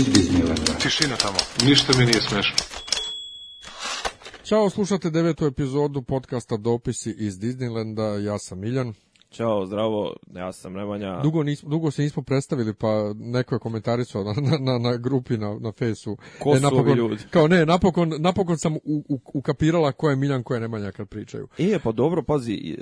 iz Disneylanda. Tišina tamo, ništa mi nije smešno. Ćao, slušate devetu epizodu podcasta Dopisi iz Disneylanda, ja sam Miljan. Ćao, zdravo, ja sam Nemanja. Dugo, nismo, dugo se nismo predstavili, pa neko je komentarisao na, na, na, na grupi, na, na fesu. Ko e, napokon, ljudi? Kao ne, napokon, napokon sam u, u, ukapirala ko je Miljan, ko je Nemanja kad pričaju. E, pa dobro, pazi,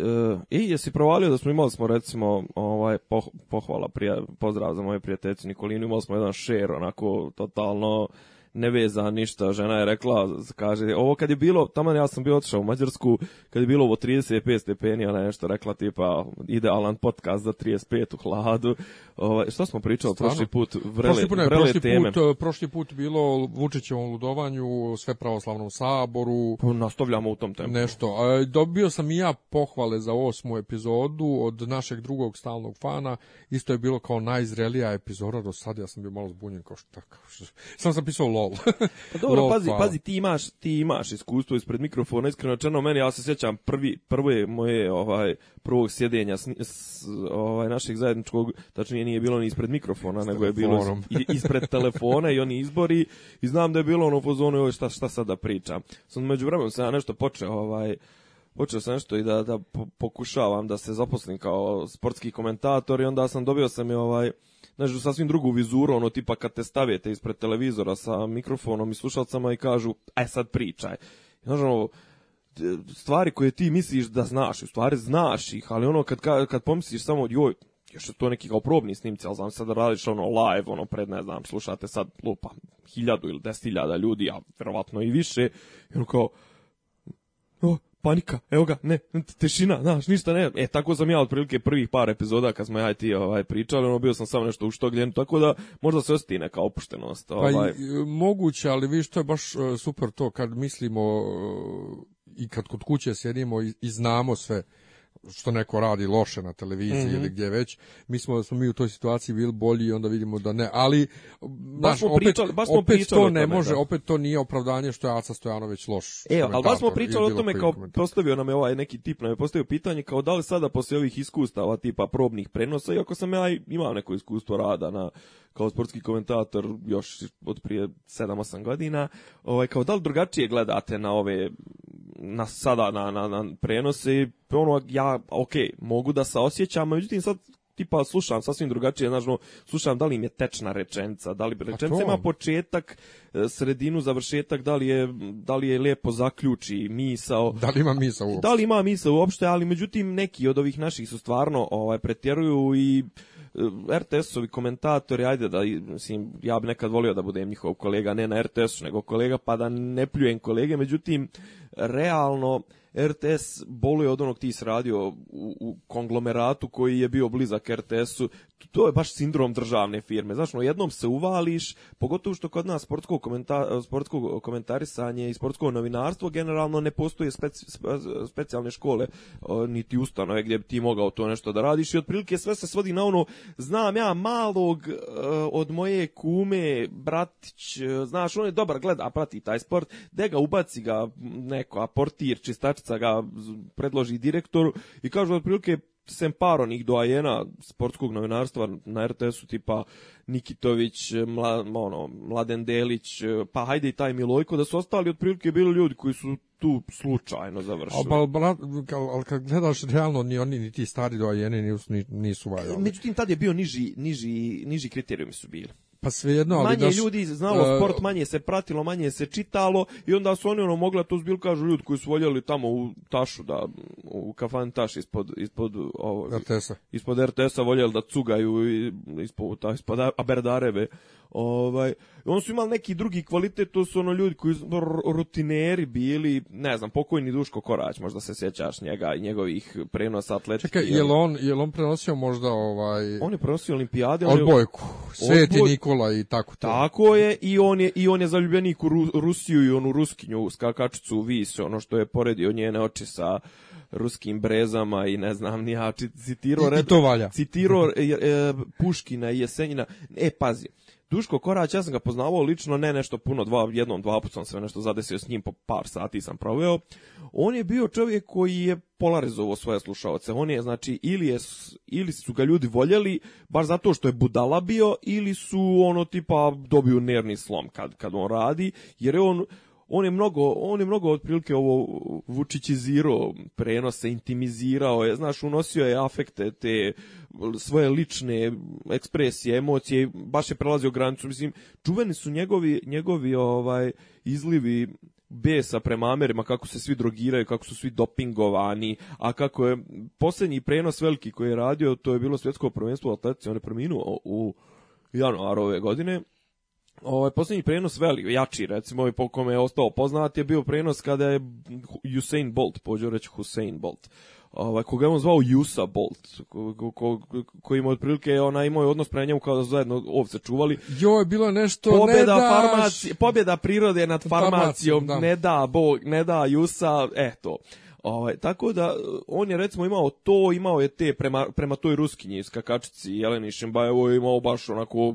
e, e jesi provalio da smo imali smo recimo, ovaj, poh, pohvala, prija, pozdrav za moje prijateljicu Nikolinu, imali smo jedan share, onako, totalno ne veza ništa, žena je rekla, kaže, ovo kad je bilo, tamo ja sam bio otišao u Mađarsku, kad je bilo ovo 35 stepeni, ona je nešto rekla tipa, idealan podcast za 35 u hladu, ovaj, što smo pričali Stvarno? prošli put, vrele, prošli put, ne, vrele prošli teme. Put, prošli put bilo Vučićevom ludovanju, sve pravoslavnom saboru. Pa nastavljamo u tom tempu. Nešto, dobio sam i ja pohvale za osmu epizodu od našeg drugog stalnog fana, isto je bilo kao najzrelija epizoda do sad, ja sam bio malo zbunjen, kao šta, kao šta. sam sam pisao LOL lol. pa dobro, lol, pazi, hvala. pazi, ti imaš, ti imaš iskustvo ispred mikrofona, iskreno rečeno meni ja se sjećam prvi prvo je moje ovaj prvog sjedenja s, s, ovaj našeg zajedničkog, tačnije nije bilo ni ispred mikrofona, nego je bilo ispred telefona i oni izbori i znam da je bilo ono u fazonu joj šta šta sada pričam. Sam međuvremenom se ja nešto počeo ovaj počeo sam nešto i da, da pokušavam da se zaposlim kao sportski komentator i onda sam dobio sam i ovaj znaš, u sasvim drugu vizuru, ono tipa kad te stavite ispred televizora sa mikrofonom i slušalcama i kažu, aj e, sad pričaj. Znaš, ono, stvari koje ti misliš da znaš, u stvari znaš ih, ali ono kad, kad pomisliš samo, joj, još je to neki kao probni snimci, ali znam sad da radiš ono live, ono pred, ne znam, slušate sad lupa hiljadu ili deset hiljada ljudi, a verovatno i više, i ono kao, oh, panika, evo ga, ne, tešina, znaš, ništa ne. E, tako sam ja otprilike prvih par epizoda kad smo ja i ti ovaj, pričali, ono, bio sam samo nešto u što gljen, tako da možda se osjeti neka opuštenost. Ovaj. Pa i, ovaj. E, moguće, ali viš, to je baš e, super to kad mislimo e, i kad kod kuće sjedimo i, i znamo sve što neko radi loše na televiziji mm -hmm. ili gdje već. Mi smo smo mi u toj situaciji bili bolji i onda vidimo da ne, ali baš smo opet, pričali, baš smo opet pričali to ne tome, može, da. opet to nije opravdanje što je Aca Stojanović loš. E, al baš smo pričali o tome kao postavio nam je ovaj neki tip nam je postavio pitanje kao da li sada posle ovih iskustava tipa probnih prenosa, iako sam ja imao neko iskustvo rada na kao sportski komentator još od prije 7-8 godina, ovaj, kao da li drugačije gledate na ove na sada na, na, na prenose i ono ja ok, mogu da se osjećam, međutim sad tipa slušam sasvim drugačije, znači no, slušam da li im je tečna rečenca, da li pa rečenca ima početak, e, sredinu, završetak, da li je, da li je lepo zaključi misao. Da li ima misa uopšte? Da li ima misa uopšte, ali međutim neki od ovih naših su stvarno ovaj, pretjeruju i RTS-ovi komentatori, ajde da, mislim, ja bi nekad volio da budem njihov kolega, ne na RTS-u, nego kolega, pa da ne pljujem kolege, međutim, realno, RTS boluje od onog ti radio u, u, konglomeratu koji je bio blizak RTS-u, to je baš sindrom državne firme. Znaš, no jednom se uvališ, pogotovo što kod nas sportsko, komenta, sportsko komentarisanje i sportsko novinarstvo generalno ne postoje speci, spe, specijalne škole niti ustanove gdje bi ti mogao to nešto da radiš i otprilike sve se svodi na ono, znam ja malog e, od moje kume, bratić, e, znaš, on je dobar, gleda, prati taj sport, de ga ubaci ga neko, a portir, čistačica ga predloži direktoru i kažu otprilike sem par onih doajena sportskog novinarstva na RTS-u tipa Nikitović, mla, ono, Mladen Delić, pa hajde i taj Milojko, da su ostali otprilike bili ljudi koji su tu slučajno završili. Ali pa, al, kad gledaš realno, ni oni, ni ti stari doajeni nisu, nisu valjali. Međutim, tad je bio niži, niži, niži kriterijumi su bili pa svejedno, ali manje daš, ljudi znalo uh, sport, manje se pratilo, manje se čitalo i onda su oni ono mogla to zbil kažu ljudi koji su voljeli tamo u tašu da u kafan taš ispod ispod ovo ovaj, RTS-a. Ispod RTS-a voljeli da cugaju i ispod ta ispod Aberdareve Ovaj, on su imali neki drugi kvalitet, to su ono ljudi koji su rutineri bili, ne znam, pokojni Duško Korać, možda se sjećaš njega i njegovih prenosa atletike. Čekaj, je li on, je on prenosio možda ovaj... On je prenosio olimpijade. Odbojku, Sveti odboj... Nikola i tako to. Tako je, i on je, i on je zaljubljenik u Ru, Rusiju i onu Ruskinju, skakačicu Vis, ono što je poredio njene oči sa ruskim brezama i ne znam ni ja citirao I, citirao e, e, Puškina i Jesenjina e pazi Duško Korać, ja sam ga poznavao lično, ne nešto puno, dva, jednom, dva put sam se nešto zadesio s njim, po par sati sam proveo. On je bio čovjek koji je polarizovao svoje slušaoce. On je, znači, ili, je, ili su ga ljudi voljeli, baš zato što je budala bio, ili su, ono, tipa, dobiju nervni slom kad, kad on radi, jer je on on je mnogo, on je mnogo otprilike ovo vučićizirao prenose, intimizirao je, znaš, unosio je afekte, te svoje lične ekspresije, emocije, baš je prelazio granicu, mislim, čuveni su njegovi, njegovi ovaj, izlivi besa prema Amerima, kako se svi drogiraju, kako su svi dopingovani, a kako je posljednji prenos veliki koji je radio, to je bilo svjetsko prvenstvo u atletici, on je preminuo u januar ove godine, Ovaj poslednji prenos veli, jači recimo i po kome je ostao poznat je bio prenos kada je Usain Bolt, pođeo reći Hussein Bolt. Ovaj koga je on zvao Jusa Bolt, ko, ko, ko, koji ima otprilike ona imao je odnos prema njemu kao da su zajedno ovce čuvali. Joj, bilo nešto pobjeda ne farmacije, farmaci, pobjeda prirode nad farmacijom, da. ne da Bog, ne da Jusa, eto. Ovaj, tako da, on je recimo imao to, imao je te prema, prema toj ruskinji skakačici Jeleni Šembajevoj, imao baš onako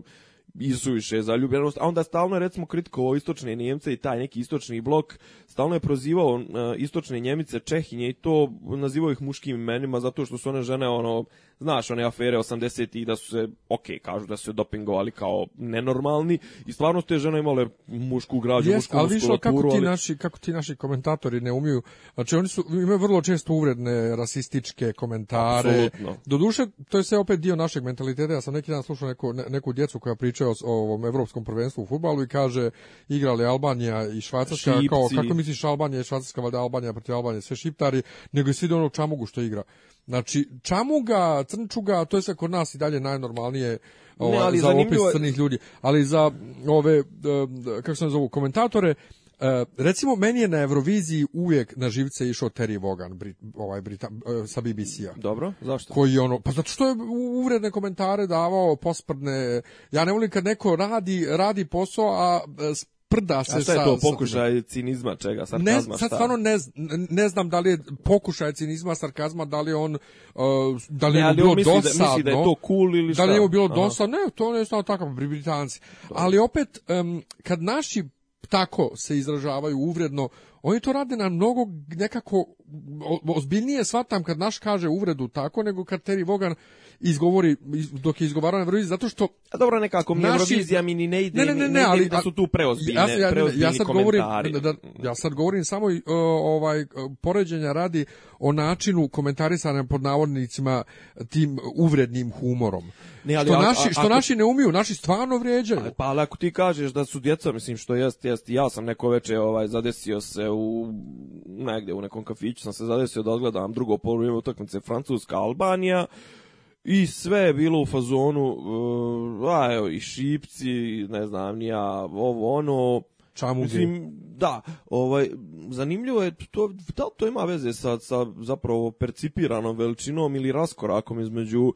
isuviše zaljubljenost, a onda stalno je recimo kritikovao istočne Njemce i taj neki istočni blok, stalno je prozivao e, istočne Njemice, Čehinje i to nazivao ih muškim imenima zato što su one žene ono znaš one afere 80 ih da su se, ok, kažu da su se dopingovali kao nenormalni i stvarno su te žene imale mušku građu, yes, mušku ali viš, kako ti, naši, kako ti naši komentatori ne umiju, znači oni su, imaju vrlo često uvredne rasističke komentare. Absolutno. Doduše, to je sve opet dio našeg mentaliteta, ja sam neki dan slušao neku, ne, neku djecu koja priča o, ovom evropskom prvenstvu u futbalu i kaže igrali Albanija i Švajcarska, kao, kako misliš Albanija i Švajcarska, valjda Albanija protiv Albanije, sve šiptari, nego je svi do onog čamogu što igra. Znači, čamuga, crnčuga, to je sad kod nas i dalje najnormalnije ovaj, ne, ali za opis crnih ljudi. Ali za ove, eh, kako se zovu, komentatore, eh, recimo, meni je na Euroviziji uvijek na živce išao Terry Vogan ovaj, Brita, eh, sa BBC-a. Dobro, zašto? Koji ono, pa zato što je uvredne komentare davao, posprdne. Ja ne volim kad neko radi, radi posao, a prda se. A šta je to, sa, pokušaj cinizma čega, sarkazma, ne, sad šta? stvarno ne, ne znam da li je pokušaj cinizma, sarkazma, da li on, uh, da li ne, je bilo da- dosadno. Da, misli da je to cool ili šta? Da li je bilo Aha. dosadno, ne, to ne znao tako, britanci. Ali opet, um, kad naši tako se izražavaju uvredno, oni to rade na mnogo nekako ozbiljnije shvatam kad naš kaže uvredu tako nego kad Terry Vogan izgovori dok je izgovarao na Euroviziji zato što A dobro nekako mi naši... Eurovizija mi ni ne ide ne, ne, ne, ne, ne ali, da su tu preozbiljne ja, ja, preozbiljni ja sad govorim da-, da, ja sad govorim samo uh, ovaj poređenja radi o načinu komentarisanja pod navodnicima tim uvrednim humorom. Ne, ali, što naši što ako, naši ne umiju, naši stvarno vrijeđaju. Pa ali ako ti kažeš da su djeca, mislim što jest, jest, ja sam neko veče ovaj zadesio se u negde u nekom kafiću, sam se zadesio da odgledam drugo poluvreme utakmice Francuska Albanija. I sve je bilo u fazonu, uh, a evo, i šipci, ne znam, nija, ovo, ono... Čamuge. Mislim, da, ovaj, zanimljivo je, to, da li to ima veze sa, sa zapravo percipiranom veličinom ili raskorakom između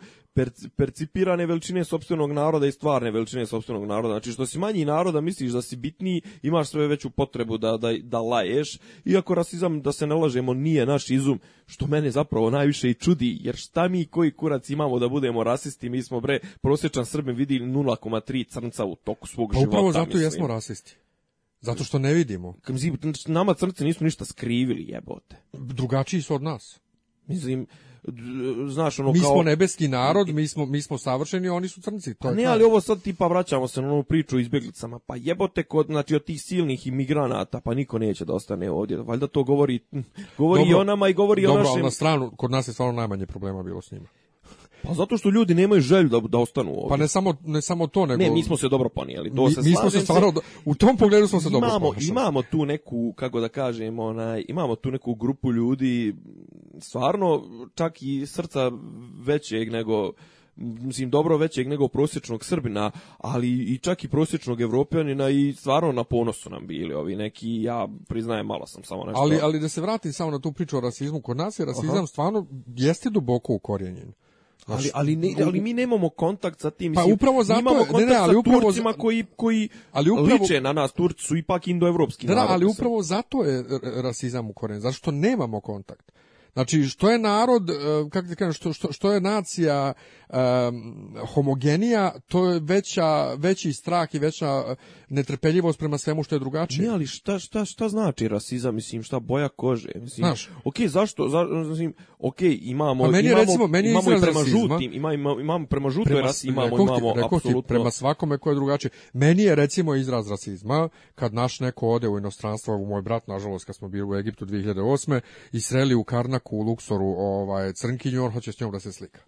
percipirane veličine sopstvenog naroda i stvarne veličine sopstvenog naroda. Znači što si manji naroda misliš da si bitniji, imaš sve veću potrebu da, da, da laješ. Iako rasizam, da se ne lažemo, nije naš izum, što mene zapravo najviše i čudi, jer šta mi koji kurac imamo da budemo rasisti, mi smo bre, prosječan Srbin vidi 0,3 crnca u toku svog pa, života. Pa upravo zato jesmo rasisti. Zato što ne vidimo. Znači, Nama crnci nisu ništa skrivili, jebote. Drugačiji su od nas. Mislim, znaš ono mi kao... Mi smo nebeski narod, mi smo, mi smo savršeni, oni su crnci. To pa je ne, kao... ali ovo sad tipa vraćamo se na onu priču izbeglicama. Pa jebote kod, znači, od tih silnih imigranata, pa niko neće da ostane ovdje. Valjda to govori, govori dobro, i o nama i govori dobro, o našem... Dobro, na stranu, kod nas je stvarno najmanje problema bilo s njima. Pa zato što ljudi nemaju želju da, da ostanu ovdje. Pa ne samo, ne samo to, nego... Ne, mi smo se dobro ponijeli. To mi, se mi smo se stvarno, u tom pogledu smo se imamo, dobro ponašali. Imamo imamo tu neku, kako da kažem, onaj, imamo tu neku grupu ljudi, stvarno čak i srca većeg nego mislim dobro većeg nego prosječnog Srbina, ali i čak i prosječnog Evropljanina i stvarno na ponosu nam bili ovi neki, ja priznajem malo sam samo nešto. Ali, ali da se vratim samo na tu priču o rasizmu, kod nas je rasizam Aha. stvarno jeste duboko ukorijenjen. Ali ali ne, ali mi nemamo kontakt sa tim. Pa upravo zato imamo kontakt ne, ne, ali sa upravo Turcima koji koji ali upravo, liče na nas Turci su ipak indoevropski da, da narod. Da, ali upravo zato je rasizam u korenu, zato što nemamo kontakt. Znači što je narod, e, kako ti kažem, što, što, što je nacija um, homogenija, to je veća, veći strah i veća eh, netrpeljivost prema svemu što je drugačije. Ne, ali šta, šta, šta znači rasizam, mislim, šta boja kože? Mislim, Znaš. Ok, zašto, za, mislim, ok, imamo, A pa meni, imamo, recimo, meni imamo i prema žutim, ima, imamo, imamo prema žutoj prema, rasi, imamo, rekao imamo, ti, apsolutno. prema svakome ko je drugačije. Meni je, recimo, izraz rasizma, kad naš neko ode u inostranstvo, u moj brat, nažalost, kad smo bili u Egiptu 2008. i sreli u Karnaku, u Luksoru, ovaj, crnkinju, on hoće s njom da se slika.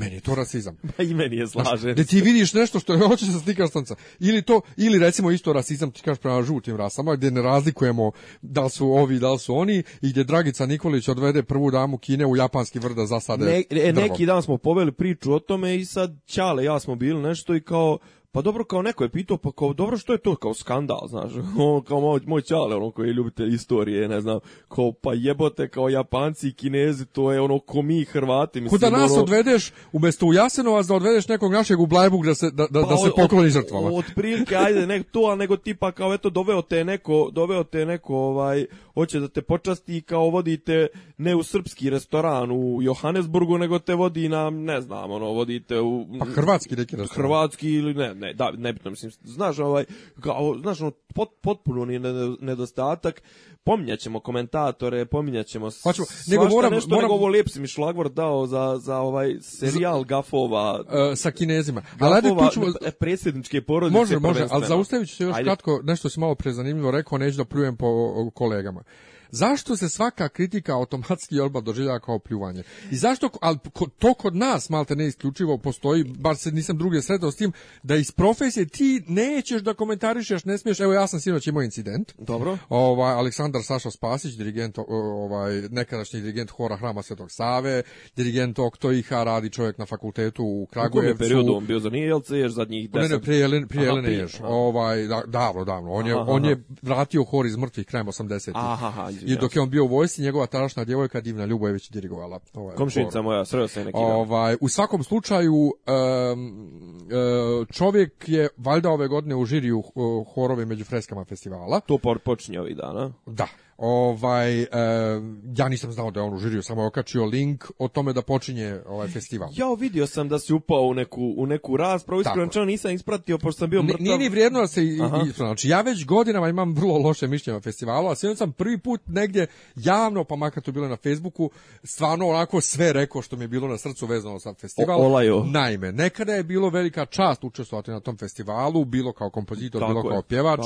Meni je to rasizam. Pa i meni je slaže. Da ti vidiš nešto što je hoće da slikaš stanca. Ili to ili recimo isto rasizam ti kažeš prema žutim rasama gde ne razlikujemo da su ovi da su oni i gdje Dragica Nikolić odvede prvu damu Kine u japanski vrd da zasade. Ne, ne, neki dan smo poveli priču o tome i sad Ćale ja smo bili nešto i kao Pa dobro, kao neko je pitao, pa kao dobro što je to, kao skandal, znaš, on, kao moj, moj čale, ono koji ljubite istorije, ne znam, kao pa jebote, kao Japanci i Kinezi, to je ono ko mi Hrvati, da mislim. Kuda nas ono... odvedeš, umesto u Jasenovac da odvedeš nekog našeg u Blajbug da se, da, da, da pa, da se pokloni žrtvama. Od prilike, ajde, nek to, ali nego tipa kao eto, doveo te neko, doveo te neko, ovaj, hoće da te počasti i kao vodite ne u srpski restoran u Johannesburgu, nego te vodi na, ne znam, ono, vodite u... Pa hrvatski neki restoran. Hrvatski ili ne, ne, da, nebitno, mislim, znaš, ovaj, kao, znaš, ono, pot, potpuno ni nedostatak, pominjaćemo komentatore, pominjaćemo Hoćemo, nego moram, nešto, moram... nego ovo lijep si mi šlagvor dao za, za ovaj serijal Z... gafova. E, uh, sa kinezima. Gafova, ali ajde, tu ćemo... Pa, predsjedničke porodice. Može, može, ali zaustavit ću se još ajde. kratko, nešto si malo prezanimljivo rekao, neću da pljujem po kolegama zašto se svaka kritika automatski odmah doživlja kao pljuvanje? I zašto, ali to kod nas malte ne isključivo postoji, bar se nisam druge sretao s tim, da iz profesije ti nećeš da komentarišeš, ne smiješ, evo ja sam sinoć imao incident. Dobro. Ovaj, Aleksandar Saša Spasić, dirigent, ovaj, nekadašnji dirigent Hora Hrama Svetog Save, dirigent Oktoiha, radi čovjek na fakultetu u Kragujevcu. U periodu on bio za Nijelce, jer zadnjih deset... Ne, ne, prije, prije Aha, Jelene Ješ, ovaj, da, davno, davno. On je, aha, on aha. je vratio hor iz mrtvih krajem 80. Aha, aha, I dok je on bio u vojsci, njegova tadašnja djevojka Divna Ljubojević je već dirigovala. Ovaj, Komšinica moja, sreo se neki ovaj, U svakom slučaju, um, čovjek je valjda ove godine u žiriju eh, horove među freskama festivala. To počinje ovih dana. Da. Ovaj, e, ja nisam znao da je on užirio, samo je okačio link o tome da počinje ovaj festival. Ja vidio sam da si upao u neku, u neku raspravu, iskreno nisam ispratio, pošto sam bio mrtav. Nije ni vrijedno da se ispravno. Znači, ja već godinama imam vrlo loše mišljenje o festivalu, a sinoć sam prvi put negdje javno, pa makar to bilo na Facebooku, stvarno onako sve rekao što mi je bilo na srcu vezano sa festivalom. Naime, nekada je bilo velika čast učestvovati na tom festivalu, bilo kao kompozitor, tako bilo je, kao pjevač.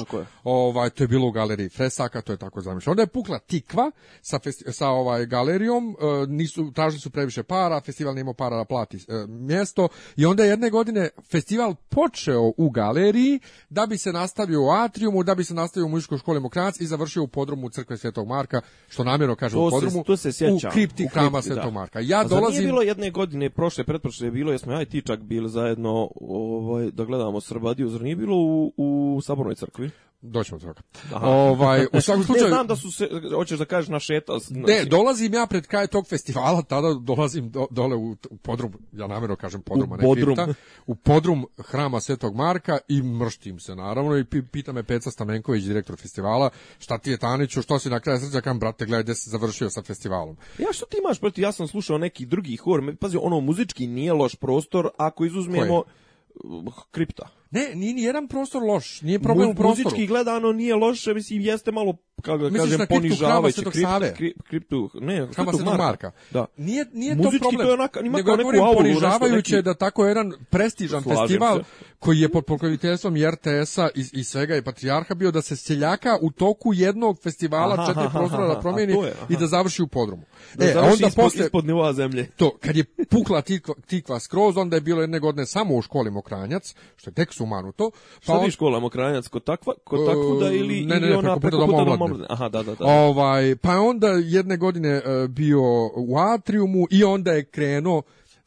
Ovaj, to je bilo u galeriji Fresaka, to je tako zamišljeno je pukla tikva sa, sa ovaj galerijom, e, nisu tražili su previše para, festival nije para da plati e, mjesto i onda jedne godine festival počeo u galeriji da bi se nastavio u atriumu, da bi se nastavio u muzičkoj školi Mokranac i završio u podrumu crkve Svetog Marka, što namjerno kažem to u podrumu, se, se u kripti hrama da. Svetog Marka. Ja A dolazim... nije bilo jedne godine, prošle, pretprošle je bilo, jesmo ja i Tičak bili zajedno ovaj, da gledamo Srbadiju, zar nije bilo u, u Sabornoj crkvi? doćemo do toga. Ovaj, u svakom slučaju... Ne znam da su se, hoćeš da kažeš na šetao. Ne, znači- dolazim ja pred kraj tog festivala, tada dolazim do, dole u, u podrum, ja namjerno kažem podrum, a ne podrum. Kripta, u podrum hrama Svetog Marka i mrštim se naravno i pita me Peca Stamenković, direktor festivala, šta ti je Taniću, što si na kraju srca, kam brate, gledaj gde si završio sa festivalom. Ja što ti imaš protiv, ja sam slušao neki drugi hor, pazi, ono muzički nije loš prostor ako izuzmemo Koji? Uh, kripta. Ne, ni jedan prostor loš, nije problem Mu, u prostoru. Muzički gledano nije loše, mislim jeste malo kako da Misliš kažem ponižavajuće kriptu, kriptu, ne, Kama Marka. Marka. Da. Nije nije Muzički to problem. To je onako, ima Nego neku auru, ponižavajuće neki... da tako jedan prestižan Slažim festival se. koji je pod pokroviteljstvom RTS-a i, i svega i patrijarha bio da se seljaka u toku jednog festivala aha, četiri prostora da promijeni i da završi u podrumu. Da e, onda ispod, posle ispod nivoa zemlje. To kad je pukla tikva, tikva skroz, onda je bilo jedne godine samo u školi Mokranjac, što je tek su umanuto. Pa Šta on... škola Mokranjac, kod takva, kod da ili, ne, ne, ili ona pa preko preko da puta doma Aha, da, da, da. Ovaj, pa onda jedne godine e, bio u Atriumu i onda je krenuo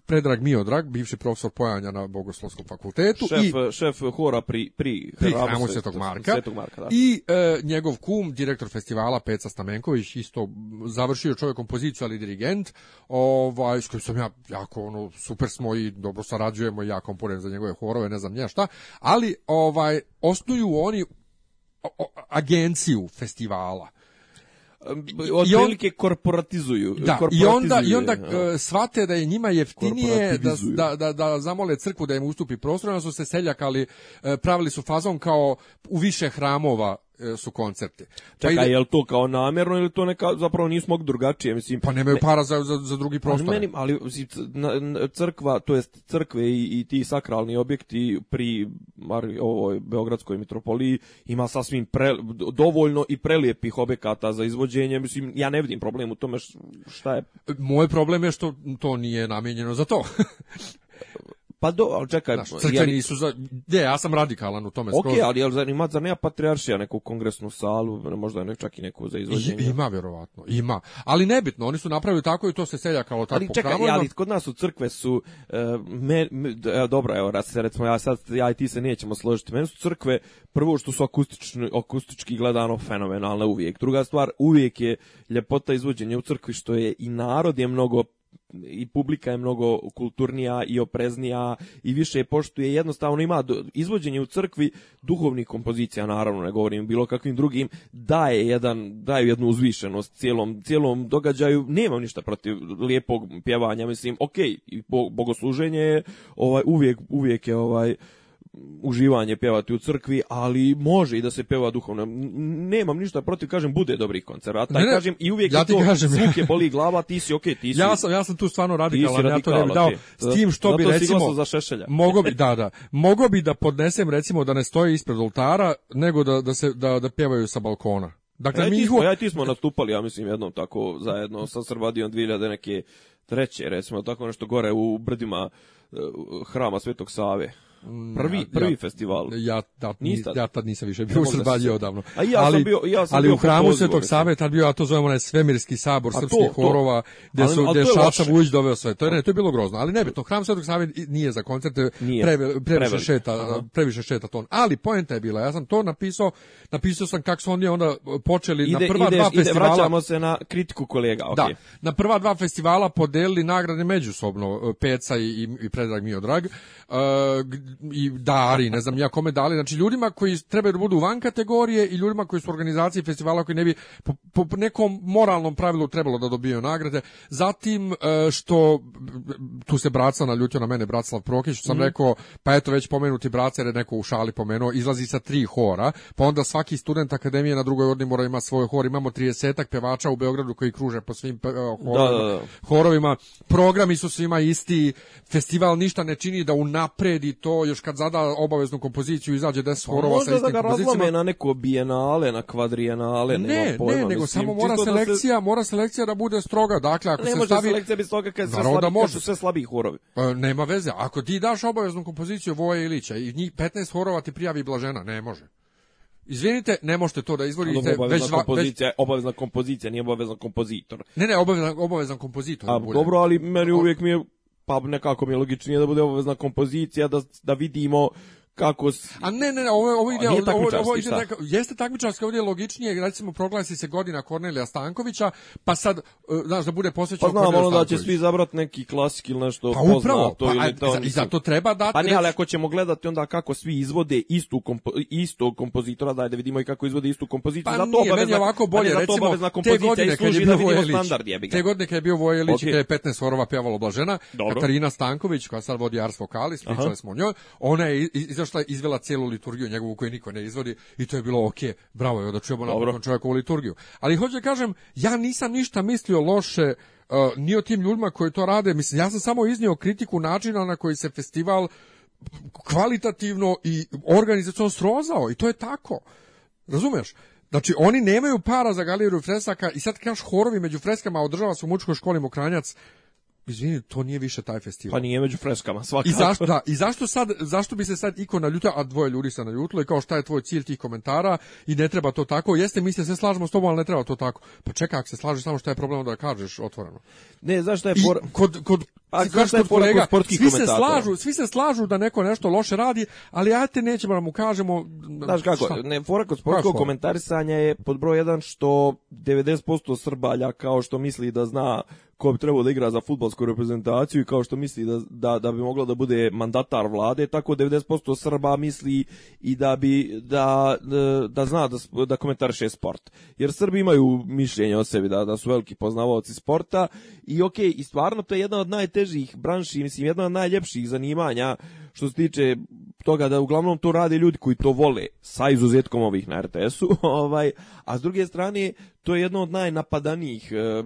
Predrag Miodrag, bivši profesor pojanja na Bogoslovskom fakultetu. Šef, i, šef hora pri, pri, pri hramu Svetog Marka. Svetog Marka da. I e, njegov kum, direktor festivala Peca Stamenković, isto završio čovjek kompoziciju, ali dirigent, ovaj, s kojim sam ja jako ono, super smo i dobro sarađujemo i ja komponujem za njegove horove, ne znam nja šta, ali ovaj, osnuju oni agenciju festivala otprilike korporatizuju. Da, i onda, i onda ja. E, shvate da je njima jeftinije da, da, da, da zamole crkvu da im ustupi prostor, onda su se seljakali, e, pravili su fazon kao u više hramova E, su koncerti. Pa Čekaj, pa ide... je li to kao namerno ili to neka zapravo nismo mogli drugačije, mislim. Pa nemaju para za, za, za drugi prostor. Meni, ali crkva, to jest crkve i, i ti sakralni objekti pri ovoj beogradskoj mitropoliji ima sasvim pre, dovoljno i prelijepih objekata za izvođenje, mislim ja ne vidim problem u tome šta je. Moj problem je što to nije namijenjeno za to. Pa do, ali čekaj. Znaš, crkveni jel... su za... De, ja sam radikalan u tome. Okej, okay, ali jel zanima za nema patrijaršija neku kongresnu salu, možda ne, čak i neku za izvođenje? I, ima, vjerovatno, ima. Ali nebitno, oni su napravili tako i to se selja kao tako. Ali čekaj, ali kod nas u crkve su, uh, me, me, e, dobro, evo, recimo ja sad, ja i ti se nećemo složiti, meni su crkve prvo što su akustični, akustički gledano fenomenalne uvijek. Druga stvar, uvijek je ljepota izvođenja u crkvi što je i narod je mnogo i publika je mnogo kulturnija i opreznija i više poštuje jednostavno ima izvođenje u crkvi duhovnih kompozicija naravno ne govorim bilo kakvim drugim daje jedan daju jednu uzvišenost cijelom cijelom događaju nemam ništa protiv lijepog pjevanja mislim ok i bogosluženje ovaj uvijek uvijek je ovaj uživanje pjevati u crkvi, ali može i da se peva duhovno. Nemam ništa protiv, kažem, bude dobrih koncerata. Ne, ne, kažem, I uvijek ja ti to kažem, zvuk je boli glava, ti si okej, okay, ti si... Ja sam, ja sam tu stvarno radikalan, radikala, ja to ne bi dao. S tim što bi, recimo... za šešelja. Mogo bi, da, da. Mogo bi da podnesem, recimo, da ne stoje ispred oltara, nego da, da, se, da, da pjevaju sa balkona. Dakle, ja, e, mi ti smo, ja ti smo nastupali, ja mislim, jednom tako zajedno sa Srbadijom 2000 neke treće, recimo, tako nešto gore u brdima e, hrama Svetog Save. Mm, prvi, prvi ja, festival. Ja, da, Nista, ja tad nisam više bio u Srbadiju odavno. A ja ali, sam bio, ja sam ali bio u hramu se tog Save tad bio, a to zovemo onaj Svemirski sabor a srpskih to, horova, gdje su gdje Šaša Vujić doveo sve. To je, ne, to je bilo grozno, ali to. Hram Svetog Save nije za koncerte, nije. Pre, previše, Prevelik. šeta, Aha. previše šeta ton. Ali poenta je bila, ja sam to napisao, napisao sam kako su oni onda počeli ide, na prva ide, dva ide, festivala. Vraćamo se na kritiku kolega, okay. Da, na prva dva festivala podelili nagrade međusobno, e, Peca i, i Predrag Mio Drag, uh, e, i dari, ne znam ja kome dali, znači ljudima koji trebaju da budu van kategorije i ljudima koji su u organizaciji festivala koji ne bi po, po nekom moralnom pravilu trebalo da dobiju nagrade. Zatim e, što tu se braca naljutio na mene Braclav Prokić, sam mm. rekao, pa eto već pomenuti bracer je neko u šali pomenuo, izlazi sa tri hora, pa onda svaki student akademije na drugoj ordini mora ima svoj hor, imamo 30 pevača u Beogradu koji kruže po svim uh, horovima. Da, da, da. horovima. Programi su svima isti, festival ništa ne čini da unapredi to još kad zada obaveznu kompoziciju izađe 10 da horova pa sa istim kompozicijama. Možda da ga razlome na neko bijenale, na kvadrijenale, ne, ne, pojma, ne, nego samo mora selekcija, da se... mora selekcija da bude stroga. Dakle, ako ne se može stavi... selekcija biti stroga kad, sve slabi, može. kad su da sve slabiji horovi. Pa, nema veze. Ako ti daš obaveznu kompoziciju Voje Ilića i njih 15 horova ti prijavi Blažena, ne može. Izvinite, ne možete to da izvodite već kompozicija, već... obavezna kompozicija, nije obavezan kompozitor. Ne, ne, obavezan obavezan kompozitor. A, da dobro, ali meni uvijek mi je pa nekako mi je logičnije da bude obavezna kompozicija, da, da vidimo kako A ne, ne, ovo ovo ide, ovo, ovo ide neka, jeste takmičarski, ovdje je logičnije, recimo proglasi se godina Kornelija Stankovića, pa sad e, znaš da bude posvećeno Pa znamo ono da će svi izabrati neki klasik ili nešto pa, upravo, to pa, ili to. I zato treba dati Pa ne, ali ako ćemo gledati onda kako svi izvode istu kompo, istog kompozitora, daj da vidimo i kako izvode istu kompoziciju. Pa zato nije, meni ovako pa bolje, recimo, da te godine kad je bio Vojelić, te godine kad je bio Vojelić, kad je 15 horova pjevalo Blažena, Katarina Stanković, koja sad vodi Ars Vokalis, pričali smo o njoj, ona je izašla, izvela celu liturgiju njegovu koju niko ne izvodi i to je bilo ok, bravo je da čujemo napokon čovjekovu liturgiju. Ali hoću da kažem, ja nisam ništa mislio loše uh, ni o tim ljudima koji to rade, mislim, ja sam samo iznio kritiku načina na koji se festival kvalitativno i organizacijom srozao i to je tako. Razumeš? Znači, oni nemaju para za galeriju fresaka i sad kažeš horovi među freskama, održava se u mučkoj školi Mokranjac izvini, to nije više taj festival. Pa nije među freskama, svakako. I zašto, da, i zašto, sad, zašto bi se sad iko naljutio, a dvoje ljudi se naljutilo i kao šta je tvoj cilj tih komentara i ne treba to tako, jeste, mi se sve slažemo s tobom, ali ne treba to tako. Pa čekaj, ako se slažeš, samo šta je problem da kažeš otvoreno. Ne, zašto je por... I kod, kod, a zašto je kod kolega, sportskih svi se, slažu, svi se slažu da neko nešto loše radi, ali ajte nećemo da mu kažemo... Znaš kako, šta? ne, fora kod sportskog komentarisanja je pod broj jedan što 90% Srbalja kao što misli da zna ko bi trebao da igra za futbalsku reprezentaciju i kao što misli da, da, da bi mogla da bude mandatar vlade, tako 90% Srba misli i da bi da, da, da zna da, da komentariše sport. Jer Srbi imaju mišljenje o sebi da, da su veliki poznavaoci sporta i ok, i stvarno to je jedna od najtežih branši, mislim jedna od najljepših zanimanja što se tiče toga da uglavnom to rade ljudi koji to vole, sa izuzetkom ovih na RTS-u, ovaj, a s druge strane to je jedno od najnapadanijih eh,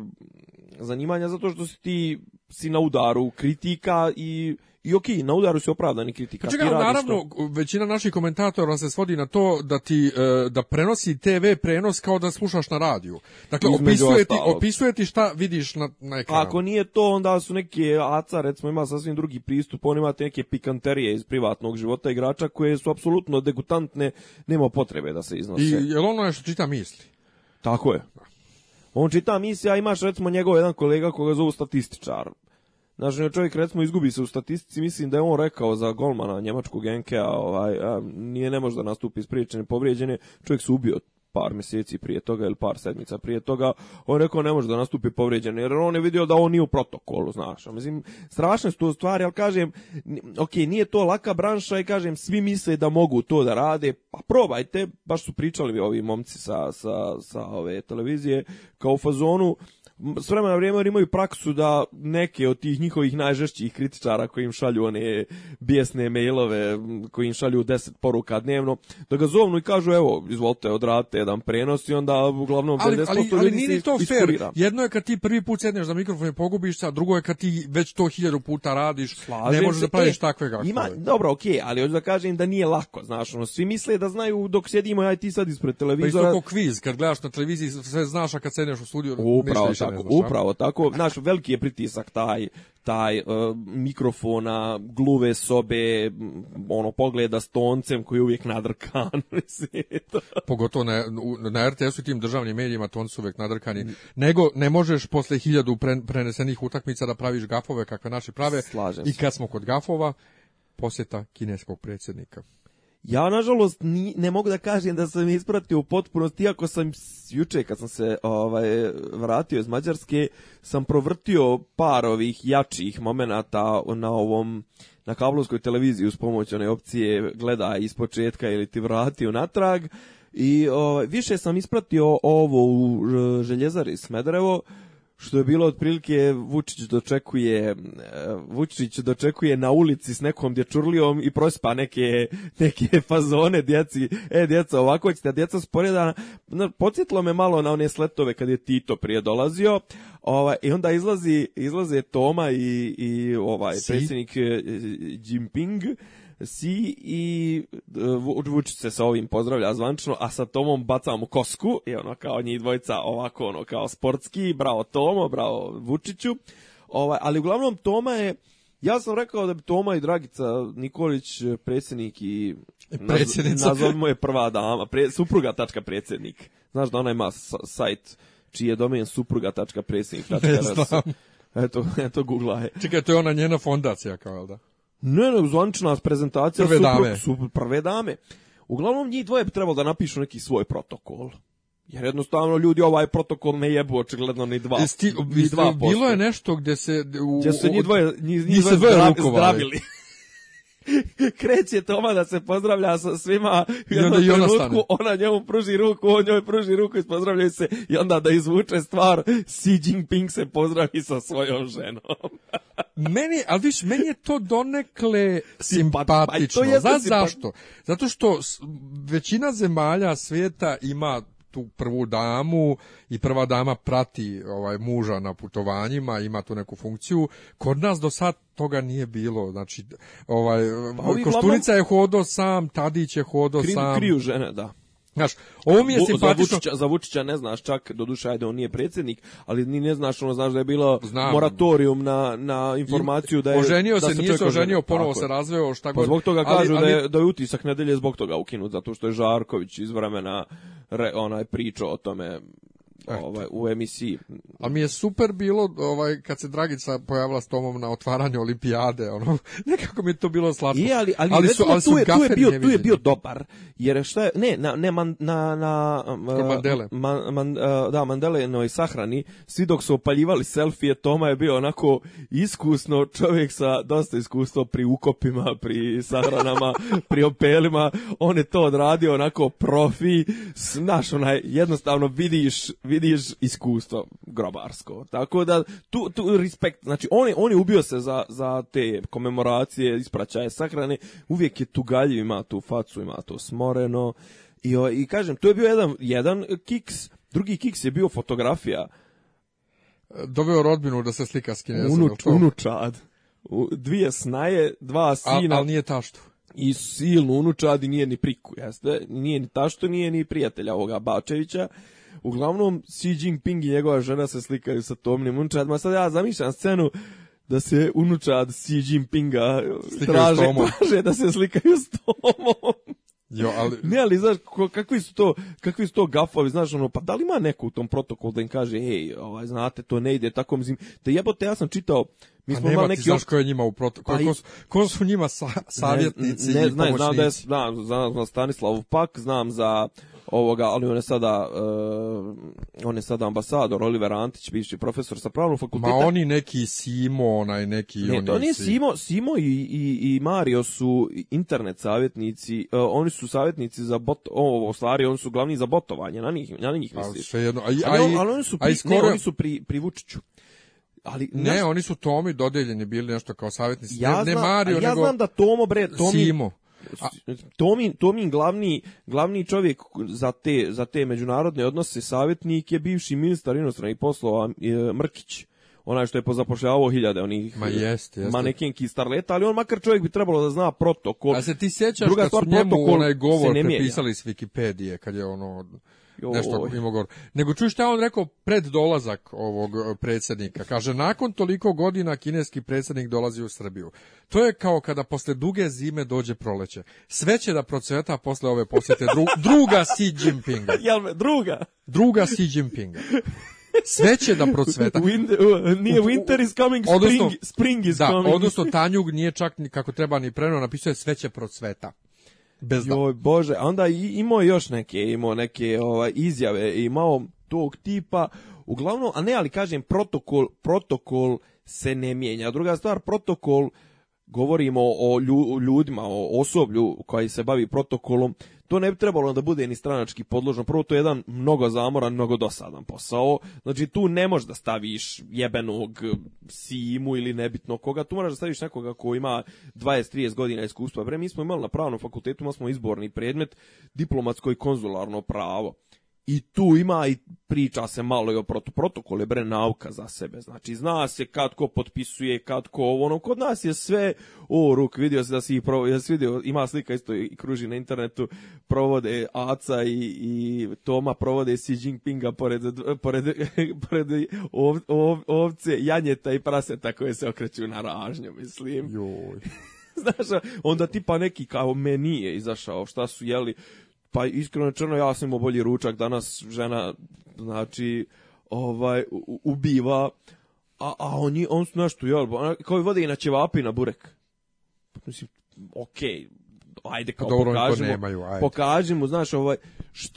zanimanja zato što si ti si na udaru kritika i i ok, na udaru se opravdani kritika. Pa čekaj, naravno, što... većina naših komentatora se svodi na to da ti e, da prenosi TV prenos kao da slušaš na radiju. Dakle, opisuje ti, opisuje ti, šta vidiš na, na ekranu. Ako nije to, onda su neke aca, recimo, ima sasvim drugi pristup, on ima te neke pikanterije iz privatnog života igrača koje su apsolutno degutantne, nema potrebe da se iznose. I, jel ono je što čita misli? Tako je. On čita misija, imaš recimo njegov jedan kolega koga zovu statističar. Znači, čovjek recimo izgubi se u statistici, mislim da je on rekao za golmana njemačkog Genkea, ovaj, a, nije ne može da nastupi iz i povrijeđen čovjek se ubio par meseci prije toga ili par sedmica prije toga, on rekao ne može da nastupi povrijeđen, jer on je vidio da on nije u protokolu, znaš. Mislim, strašne su to stvari, ali kažem, ok, nije to laka branša i kažem, svi misle da mogu to da rade, pa probajte, baš su pričali mi ovi momci sa, sa, sa ove televizije, kao u fazonu, s vremena vrijeme imaju praksu da neke od tih njihovih najžešćih kritičara koji im šalju one bijesne mailove, koji im šalju 10 poruka dnevno, da ga zovnu i kažu evo, izvolite, odradite jedan prenos i onda uglavnom 50% ali, ali, ali, ali nije to fair. Jedno je kad ti prvi put sedneš za mikrofon i pogubiš, se, a drugo je kad ti već to hiljadu puta radiš, Slažem ne možeš da praviš e, takve gafove. Ima, dobro, okej, okay, ali hoću da kažem da nije lako, znaš, ono, svi misle da znaju dok sjedimo ja i ti sad ispred televizora. Pa isto kao kviz, kad gledaš na televiziji sve znaš, a kad sedneš u studiju, Upravo, misliš, tako, upravo tako. Naš veliki je pritisak taj taj e, mikrofona, gluve sobe, ono pogleda stoncem koji je uvijek nadrkan. Pogotovo na, na RTS-u i tim državnim medijima ton su uvijek nadrkani. Nego ne možeš posle hiljadu prenesenih utakmica da praviš gafove kakve naši prave. Slažem I kad smo kod gafova, posjeta kineskog predsjednika. Ja, nažalost, ni, ne mogu da kažem da sam ispratio u potpunosti, iako sam juče kad sam se ovaj, vratio iz Mađarske, sam provrtio par ovih jačih momenata na ovom na kablovskoj televiziji uz pomoć one opcije gleda iz početka ili ti vrati unatrag i ovaj, više sam ispratio ovo u eh, Željezari Smederevo što je bilo otprilike Vučić dočekuje e, Vučić dočekuje na ulici s nekom dječurlijom i prospa neke neke fazone djeci e djeca ovako ćete a djeca no, podsjetilo me malo na one sletove kad je Tito prije dolazio ovaj i onda izlazi izlaze Toma i i ovaj si? predsjednik e, Jinping si i e, Vučić se sa ovim pozdravlja zvančno, a sa Tomom bacamo kosku i ono kao njih dvojica ovako ono kao sportski, bravo Tomo, bravo Vučiću. Ovaj, ali uglavnom Toma je ja sam rekao da bi Toma i Dragica Nikolić predsjednik i e, Predsjednica. nazovimo je prva dama, pre, supruga tačka predsjednik. Znaš da ona ima sajt čiji je domen supruga.predsjednik.rs. Eto, eto, googla je. Čekaj, to je ona njena fondacija, kao, jel da? Ne, ne, zvanična prezentacija prve dame. Su, su prve dame. Uglavnom njih dvoje bi trebalo da napišu neki svoj protokol. Jer jednostavno ljudi ovaj protokol ne jebu očigledno ni dva. Sti, ni dva bilo je nešto gde se u, gdje se njih dvoje, njih, njih dvoje zdra, zdravili. kreće Toma da se pozdravlja sa svima i, onda ona, trenutku, ona njemu pruži ruku, on njoj pruži ruku i pozdravljaju se i onda da izvuče stvar Xi Jinping se pozdravi sa svojom ženom. meni, ali viš, meni je to donekle simpatično. Pa, to Znaš zašto? Zato što većina zemalja svijeta ima tu prvu damu i prva dama prati ovaj muža na putovanjima, ima tu neku funkciju. Kod nas do sad toga nije bilo. Znači ovaj pa Koštunica je hodo sam, Tadić je hodao sam. Kriju žene, da. Znaš, ovo mi je simpatično. Za Vučića, za Vučića ne znaš čak, doduše, ajde, on nije predsjednik, ali ni ne znaš, ono, znaš da je bilo Znam. moratorijum na, na informaciju da je... Oženio da se, nije se oženio, ponovo se razveo, šta pa god. Pa zbog toga kažu da ali... da, je, da je utisak nedelje zbog toga ukinut, zato što je Žarković iz vremena re, onaj pričao o tome E, ovaj, u emisiji. A mi je super bilo ovaj, kad se Dragica pojavila s Tomom na otvaranju olimpijade, ono, nekako mi je to bilo slatko. Je, ali, ali, ali su, ali su tu, je, tu, je bio, tu je bio dobar, jer šta je, ne, na, ne, man, na, na um, uh, Mandele. Man, man, uh, da, Mandelenoj sahrani, svi dok su opaljivali selfije, Toma je bio onako iskusno čovjek sa dosta iskustva pri ukopima, pri sahranama, pri opelima, on je to odradio onako profi, znaš, onaj, jednostavno vidiš, vidiš iskustvo grobarsko. Tako da tu tu respekt, znači on je, on je ubio se za, za te komemoracije, ispraćaje sahrane, uvijek je tugaljiv, ima tu facu, ima to smoreno. I, i kažem, to je bio jedan jedan kiks, drugi kiks je bio fotografija. Doveo rodbinu da se slika s kinezom. Unuč, unučad. Dvije snaje, dva sina. Ali nije taštu i silnu unučad i nije ni priku, jeste? Nije ni tašto, nije ni prijatelja ovoga Bačevića. Uglavnom, Xi Jinping i njegova žena se slikaju sa Tomnim unučadima. Sad ja zamišljam scenu da se unučad Xi Jinpinga traže, traže da se slikaju s Tomom. Jo, ali... Ne, ali znaš, kakvi su to, kakvi su to gafovi, znaš, ono, pa da li ima neko u tom protokolu da im kaže, ej, ovaj, znate, to ne ide, tako mislim, te jebote, ja sam čitao, mi smo imali neki... znaš ko je njima u protokolu, ko, su, ko su njima sa, savjetnici ne, ne, i pomoćnici? Ne, znam da je, znam, znam, znam Stanislavov pak, znam za ovoga, ali on je sada uh, on je sada ambasador Oliver Antić, bivši profesor sa pravnog fakulteta. Ma oni neki Simo, onaj neki ne, oni. To nije Simo, Simo i, i, i Mario su internet savjetnici, uh, oni su savjetnici za bot, ovo, stvari oni su glavni za botovanje, na njih, na njih misliš. Sve jedno, aj, aj, ali, ali oni su pri, skoro... ne, oni su pri, pri Vučiću. Ali ne, naš... oni su Tomi dodeljeni bili nešto kao savjetnici. Ja ne, znam, ne Mario, ja nego znam da Tomo bre, Tomi, Simo. A, Tomin, Tomin glavni, glavni čovjek za te, za te međunarodne odnose, savjetnik je bivši ministar inostranih poslova e, Mrkić onaj što je pozapošljavao hiljade onih Ma jeste, jeste. manekenki starleta, ali on makar čovjek bi trebalo da zna protokol. A se ti sjećaš Druga kad stvar, su njemu onaj govor prepisali s Wikipedije, kad je ono Joj. Nešto mimo govor. Nego čuj šta on rekao pred dolazak ovog e, predsednika. Kaže, nakon toliko godina kineski predsednik dolazi u Srbiju. To je kao kada posle duge zime dođe proleće. Sve će da procveta posle ove posete dru, druga Xi Jinpinga. Jel, me, druga? Druga Xi Jinpinga. Sve će da procveta. Wind, uh, nije winter is coming, spring, odnosno, spring is da, coming. Odnosno, Tanjug nije čak ni kako treba ni preno napisao sve će procveta. Bez da. Joj, bože, onda imao još neke, imao neke ovaj, izjave, imao tog tipa, uglavnom, a ne, ali kažem, protokol, protokol se ne mijenja. Druga stvar, protokol, govorimo o ljudima, o osoblju koji se bavi protokolom, To ne bi trebalo da bude ni stranački podložno. Prvo, to je jedan mnogo zamoran, mnogo dosadan posao. Znači, tu ne možeš da staviš jebenog Simu ili nebitno koga. Tu moraš da staviš nekoga ko ima 20-30 godina iskustva. Bre, mi smo imali na pravnom fakultetu, imali smo izborni predmet, diplomatsko i konzularno pravo i tu ima i priča se malo i o protu protokol je bre nauka za sebe. Znači zna se kad ko potpisuje, kad ko ovo, ono kod nas je sve o ruk vidio se da si ih provode, ja vidio, ima slika isto i kruži na internetu, provode Aca i, i Toma provode Xi Jinpinga pored, pored, pored ov, ov, ovce, janjeta i praseta koje se okreću na ražnju, mislim. Joj. Znaš, onda tipa neki kao menije izašao, šta su jeli, Pa iskreno rečeno ja sam bolji ručak, danas žena znači ovaj ubiva a, a oni on su nešto, jel, kao je vode na ćevapi na burek. Mislim, okej, okay, ajde kao Dobro, pokažemo, nemaju, ajde. pokažemo, znaš, ovaj,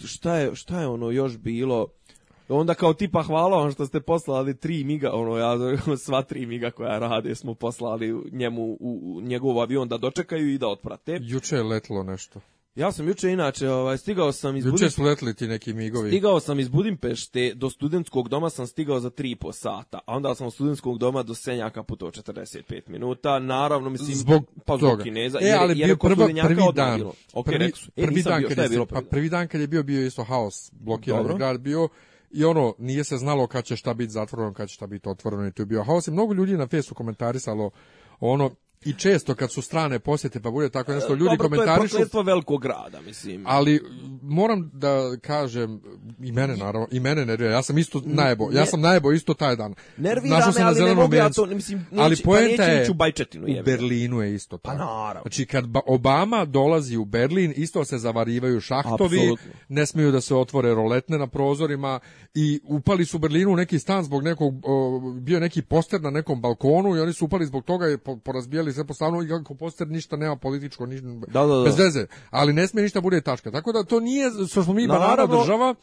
šta je, šta je ono još bilo, onda kao tipa hvala vam što ste poslali tri miga, ono ja sva tri miga koja rade smo poslali njemu u, u njegov avion da dočekaju i da otprate. Juče je letlo nešto. Ja sam juče inače, ovaj stigao sam iz Juče sletli ti neki migovi. Stigao sam iz Budimpešte do studentskog doma sam stigao za 3,5 sata, a onda sam od studentskog doma do Senjaka putovao 45 minuta. Naravno mislim zbog pa zbog Kineza, e, jer, ali jer bio prva, prvi dan. Okay, prvi, reksu, prvi, e, prvi dan kad je, bilo pa prvi, pa prvi dan kad je bio bio isto haos, blokiran grad bio i ono nije se znalo kad će šta biti zatvoreno, kad će šta biti otvoreno i tu je bio haos. I mnogo ljudi na Facebooku komentarisalo ono I često kad su strane posjete pa bude tako nešto ljudi Dobro, komentarišu. To je velikog grada, mislim. Ali moram da kažem i mene naravno, i mene nervira. Ja sam isto najbo, ja sam najbo isto taj dan. Nervira Našao me, ali na ne mogu ja to, mislim, neći, ali pa poenta pa je, u, je u Berlinu je isto pa tako. Pa naravno. Znači kad Obama dolazi u Berlin, isto se zavarivaju šahtovi, Absolutno. ne smiju da se otvore roletne na prozorima i upali su u Berlinu neki stan zbog nekog bio neki poster na nekom balkonu i oni su upali zbog toga i porazbijali se postavljamo i kako poster ništa nema političko, ništa, da, da, da. bez veze. Ali ne sme ništa bude tačka. Tako da to nije, što smo mi banana država,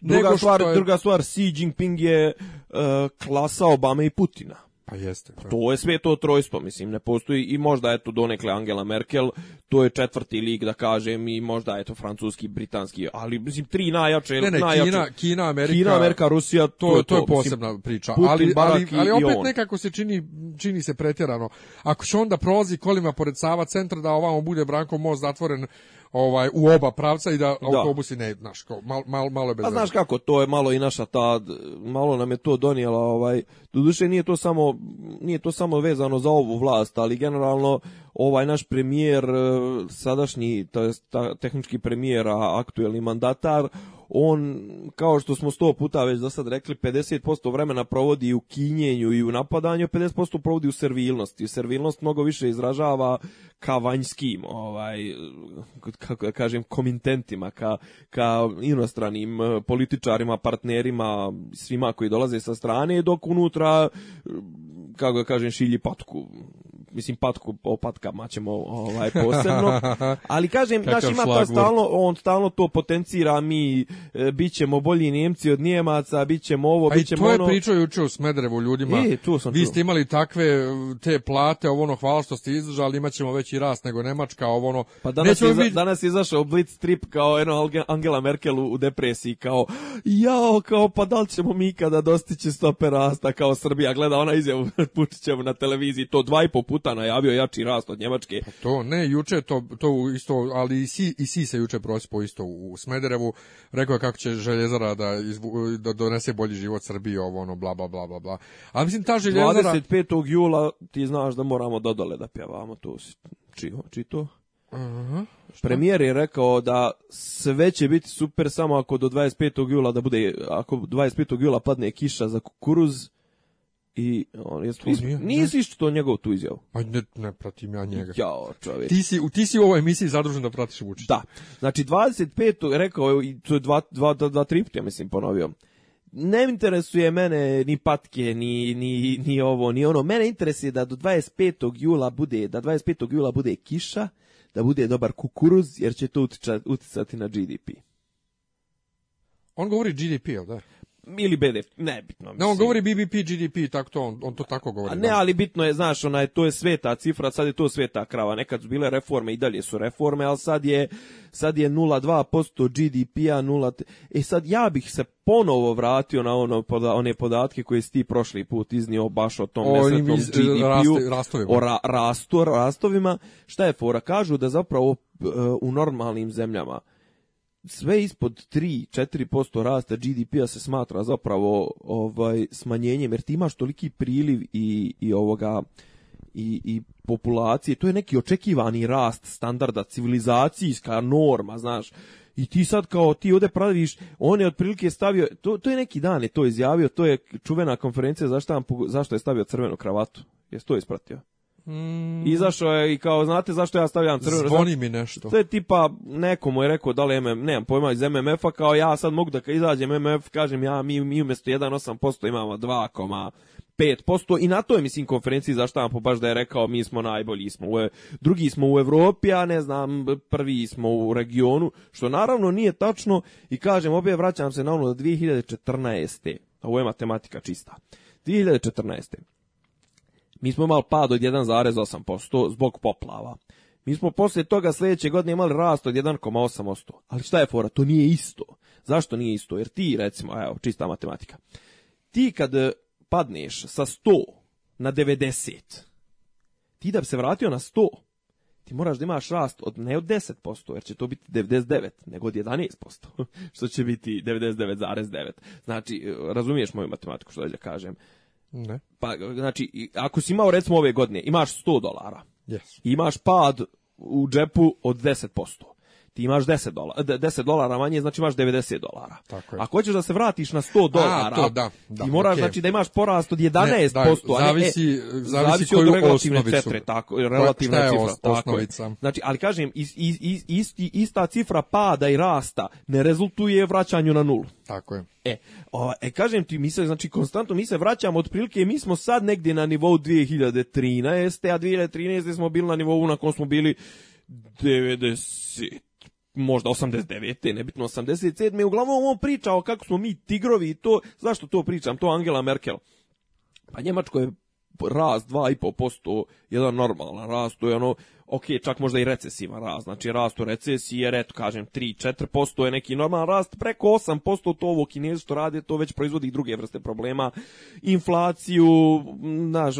druga nego stvar, je... Druga stvar, Xi Jinping je uh, klasa Obama i Putina. Pa jeste. Da. To je sve to trojstvo, mislim, ne postoji i možda eto donekle Angela Merkel, to je četvrti lig da kažem i možda eto francuski, britanski, ali mislim tri najjače, ne, ne, najjače. Kina, Kina, Amerika, Kina, Amerika, Rusija, to, to je to, je posebna mislim, priča, Putin, ali, ali, ali, opet nekako se čini čini se pretjerano. Ako će onda prozi kolima pored Sava centra da ovamo bude Branko Most zatvoren ovaj u oba pravca i da, da. autobusi ne, znaš, kao mal, mal, malo je bez. A znaš kako, to je malo i naša ta malo nam je to donijela ovaj doduše nije to samo nije to samo vezano za ovu vlast, ali generalno ovaj naš premijer e, sadašnji to jest tehnički premijer a aktuelni mandatar on, kao što smo sto puta već do sad rekli, 50% vremena provodi u kinjenju i u napadanju, 50% provodi u servilnosti. Servilnost mnogo više izražava ka vanjskim, ovaj, kako ja da kažem, komintentima, ka, ka inostranim e, političarima, partnerima, svima koji dolaze sa strane, dok unutra, e, kako ja da kažem, šilji patku mislim patku o patkama ćemo ovaj posebno. Ali kažem, naš ima to stalno, on stalno to potencira mi e, bićemo bolji Njemci od Njemaca, bićemo ovo, pa bićemo ono. Aj to je pričao juče u Smederevu ljudima. E, tu sam Vi ste čuo. imali takve te plate, ovo ono hvala što ste izdržali, imaćemo veći rast nego Nemačka, ovo ono. Pa danas je, biti... danas izašao Blitz strip kao eno Angela Merkel u depresiji kao jao kao pa da li ćemo mi kada dostići stope rasta kao Srbija gleda ona izjavu Pučićevu na televiziji to dva i po puta puta najavio jači rast od Njemačke. Pa to ne, juče to, to isto, ali i si, i si se juče prospo isto u Smederevu, rekao je kako će željezara da, izvu, da donese bolji život Srbiji, ovo ono, bla, bla, bla, bla, bla. A mislim, ta željezara... 25. jula ti znaš da moramo dodale da pjevamo, to čito. čito. Uh -huh. Premijer je rekao da sve će biti super samo ako do 25. jula da bude ako 25. jula padne kiša za kukuruz I on je to nije, nisi to njegov tu izjavu. Pa ne, ne pratim ja njega. Jao, čovjek. Ti si, ti si u ovoj emisiji zadužen da pratiš Vučića. Da. Znači 25. rekao je i to je dva dva dva, dva tripta ja mislim ponovio. Ne interesuje mene ni patke, ni, ni, ni ovo, ni ono. Mene interesuje da do 25. jula bude, da 25. jula bude kiša, da bude dobar kukuruz, jer će to uticati na GDP. On govori GDP, jel da? ili BDP, nebitno. Ne, on govori BBP, GDP, tako to, on, on to tako govori. A ne, da. ali bitno je, znaš, ona je, to je sveta cifra, sad je to sveta krava. Nekad su bile reforme i dalje su reforme, ali sad je, sad je 0,2% GDP-a, 0... E sad, ja bih se ponovo vratio na ono, one podatke koje si ti prošli put iznio baš o tom o, nesretnom e, GDP-u, o ra, rasto, rastovima. Šta je fora? Kažu da zapravo e, u normalnim zemljama sve ispod 3-4% rasta GDP-a se smatra zapravo ovaj smanjenjem jer ti imaš toliki priliv i, i ovoga i, i populacije, to je neki očekivani rast standarda, civilizacijska norma, znaš, i ti sad kao ti ovde praviš, on je otprilike stavio, to, to je neki dan je to izjavio, to je čuvena konferencija zašto, zašto je stavio crvenu kravatu, jesi to ispratio? Mm. Izašao je i kao, znate zašto ja stavljam crveno? Zvoni mi nešto. To je tipa, neko mu je rekao, da li MM, nemam pojma iz MMF-a, kao ja sad mogu da izađem MMF, kažem ja, mi, mi umjesto 1,8% imamo 2,5% i na to je, mislim, konferenciji za štampu baš da je rekao, mi smo najbolji, smo u, e- drugi smo u Evropi, a ne znam, prvi smo u regionu, što naravno nije tačno i kažem, obje vraćam se na ono 2014. Da ovo je matematika čista. 2014. Mi smo imali pad od 1,8% zbog poplava. Mi smo posle toga sledeće godine imali rast od 1,8%. Ali šta je fora? To nije isto. Zašto nije isto? Jer ti, recimo, evo, čista matematika. Ti kad eh, padneš sa 100 na 90, ti da bi se vratio na 100, ti moraš da imaš rast od ne od 10%, jer će to biti 99, nego od 11%, što će biti 99,9. Znači, eh, razumiješ moju matematiku, što da kažem. Ne. Pa, znači, ako si imao recimo ove godine, imaš 100 dolara. Yes. Imaš pad u džepu od 10% ti imaš 10 dolara, 10 dolara manje, znači imaš 90 dolara. Tako je. Ako hoćeš da se vratiš na 100 dolara, to, da, da, ti moraš okay. znači da imaš porast od 11%, ne, da, a ne zavisi, e, zavisi koju od relativne osnovicu. tako, relativna šta cifra, os, tako. Osnovica. Znači, ali kažem, is, is, is, isti, ista cifra pada i rasta ne rezultuje vraćanju na nulu. Tako je. E, o, e kažem ti, mi se, znači, konstantno mi se vraćamo otprilike, mi smo sad negdje na nivou 2013, a 2013 smo bili na nivou na kom smo bili 90 možda 89. nebitno 87. Uglavnom on priča o kako smo mi tigrovi i to, zašto to pričam, to Angela Merkel. Pa Njemačko je rast 2,5%, jedan normalan rast, to je ono, ok, čak možda i recesivan rast, znači rast u recesiji je, eto, kažem, 3-4% je neki normalan rast, preko 8% to ovo kinezi što rade, to već proizvodi i druge vrste problema, inflaciju, znaš,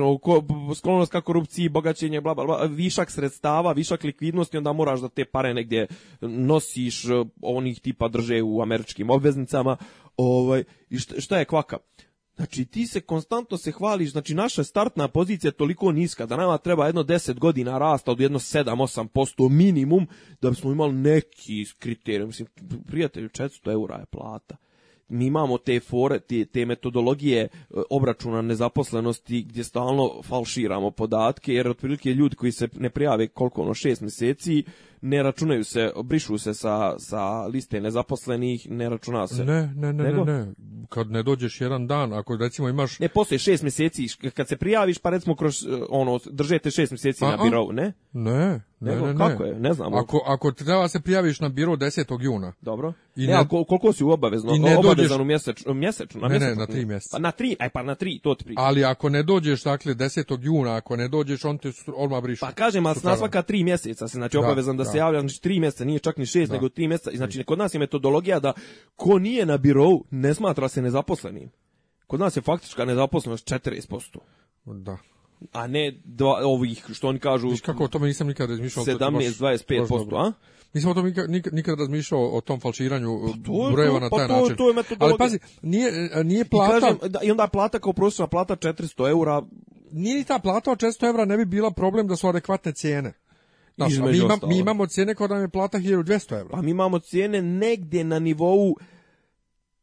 sklonost ka korupciji, bogaćenje, bla, bla, bla, višak sredstava, višak likvidnosti, onda moraš da te pare negdje nosiš, eh, onih tipa drže u američkim obveznicama, ovaj, i šta, šta je kvaka? Znači ti se konstantno se hvališ, znači naša startna pozicija je toliko niska da nama treba jedno 10 godina rasta od jedno 7-8% minimum da bismo imali neki kriterij. Mislim, prijatelju 400 eura je plata mi imamo te fore, te, te, metodologije e, obračuna nezaposlenosti gdje stalno falširamo podatke, jer otprilike ljudi koji se ne prijave koliko ono 6 mjeseci, ne računaju se, brišu se sa, sa liste nezaposlenih, ne računa se. Ne, ne, ne, Nego? ne, ne, kad ne dođeš jedan dan, ako recimo imaš... Ne, postoje šest mjeseci, kad se prijaviš, pa recimo kroz, e, ono, držete šest mjeseci A na birovu, ne? Ne, ne, Nego, ne, ne. kako je? Ne znam. Ako, ako treba da se prijaviš na biro 10. juna. Dobro. I ne, ne ako, koliko si obavezno? I ne obavezan dođeš... mjesečno? Na ne, mjesečno, ne, na tri mjeseca. Pa na tri, aj pa na tri, to tri. Ali ako ne dođeš, dakle, 10. juna, ako ne dođeš, on te odmah briše. Pa kažem, ali na svaka tri mjeseca se, znači, da, obavezan da, da, se javlja znači 3 mjeseca, nije čak ni 6, da. nego 3 mjeseca. I znači kod nas je metodologija da ko nije na birou ne smatra se nezaposlenim. Kod nas je faktička nezaposlenost 40%. Da a ne dva, ovih što oni kažu Viš kako o tome nisam nikad razmišljao 17 25% a Nisam o tom nikad, nikad, nikad razmišljao o tom falširanju pa to um, brojeva to, na pa taj to, način. To je Ali pazi, nije, e, nije plata... I, kažem, da, I onda plata kao prosječna plata 400 eura. Nije ni ta plata od 400 eura ne bi bila problem da su adekvatne cijene. Znaš, mi, imam, mi imamo cijene kao da nam je plata 1200 evra. Pa mi imamo cijene negdje na nivou...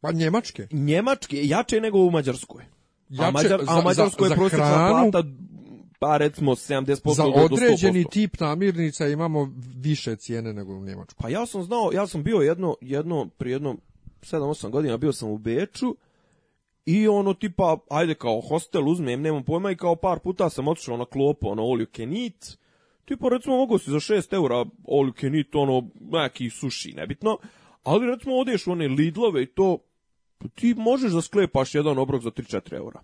Pa Njemačke. Njemačke, jače nego u Mađarskoj. Jače, a, Mađar, a Mađarskoj je prosječna plata pa recimo 70% za određeni do 100%. tip namirnica imamo više cijene nego u Njemačkoj. Pa ja sam znao, ja sam bio jedno jedno pri jedno 7-8 godina bio sam u Beču i ono tipa ajde kao hostel uzmem, nemam pojma i kao par puta sam otišao na klopu, ono all you can eat Tipo, pa recimo, mogu si za 6 eura all can eat, ono, neki suši, nebitno, ali recimo odeš u one Lidlove i to, ti možeš da sklepaš jedan obrok za 3-4 eura.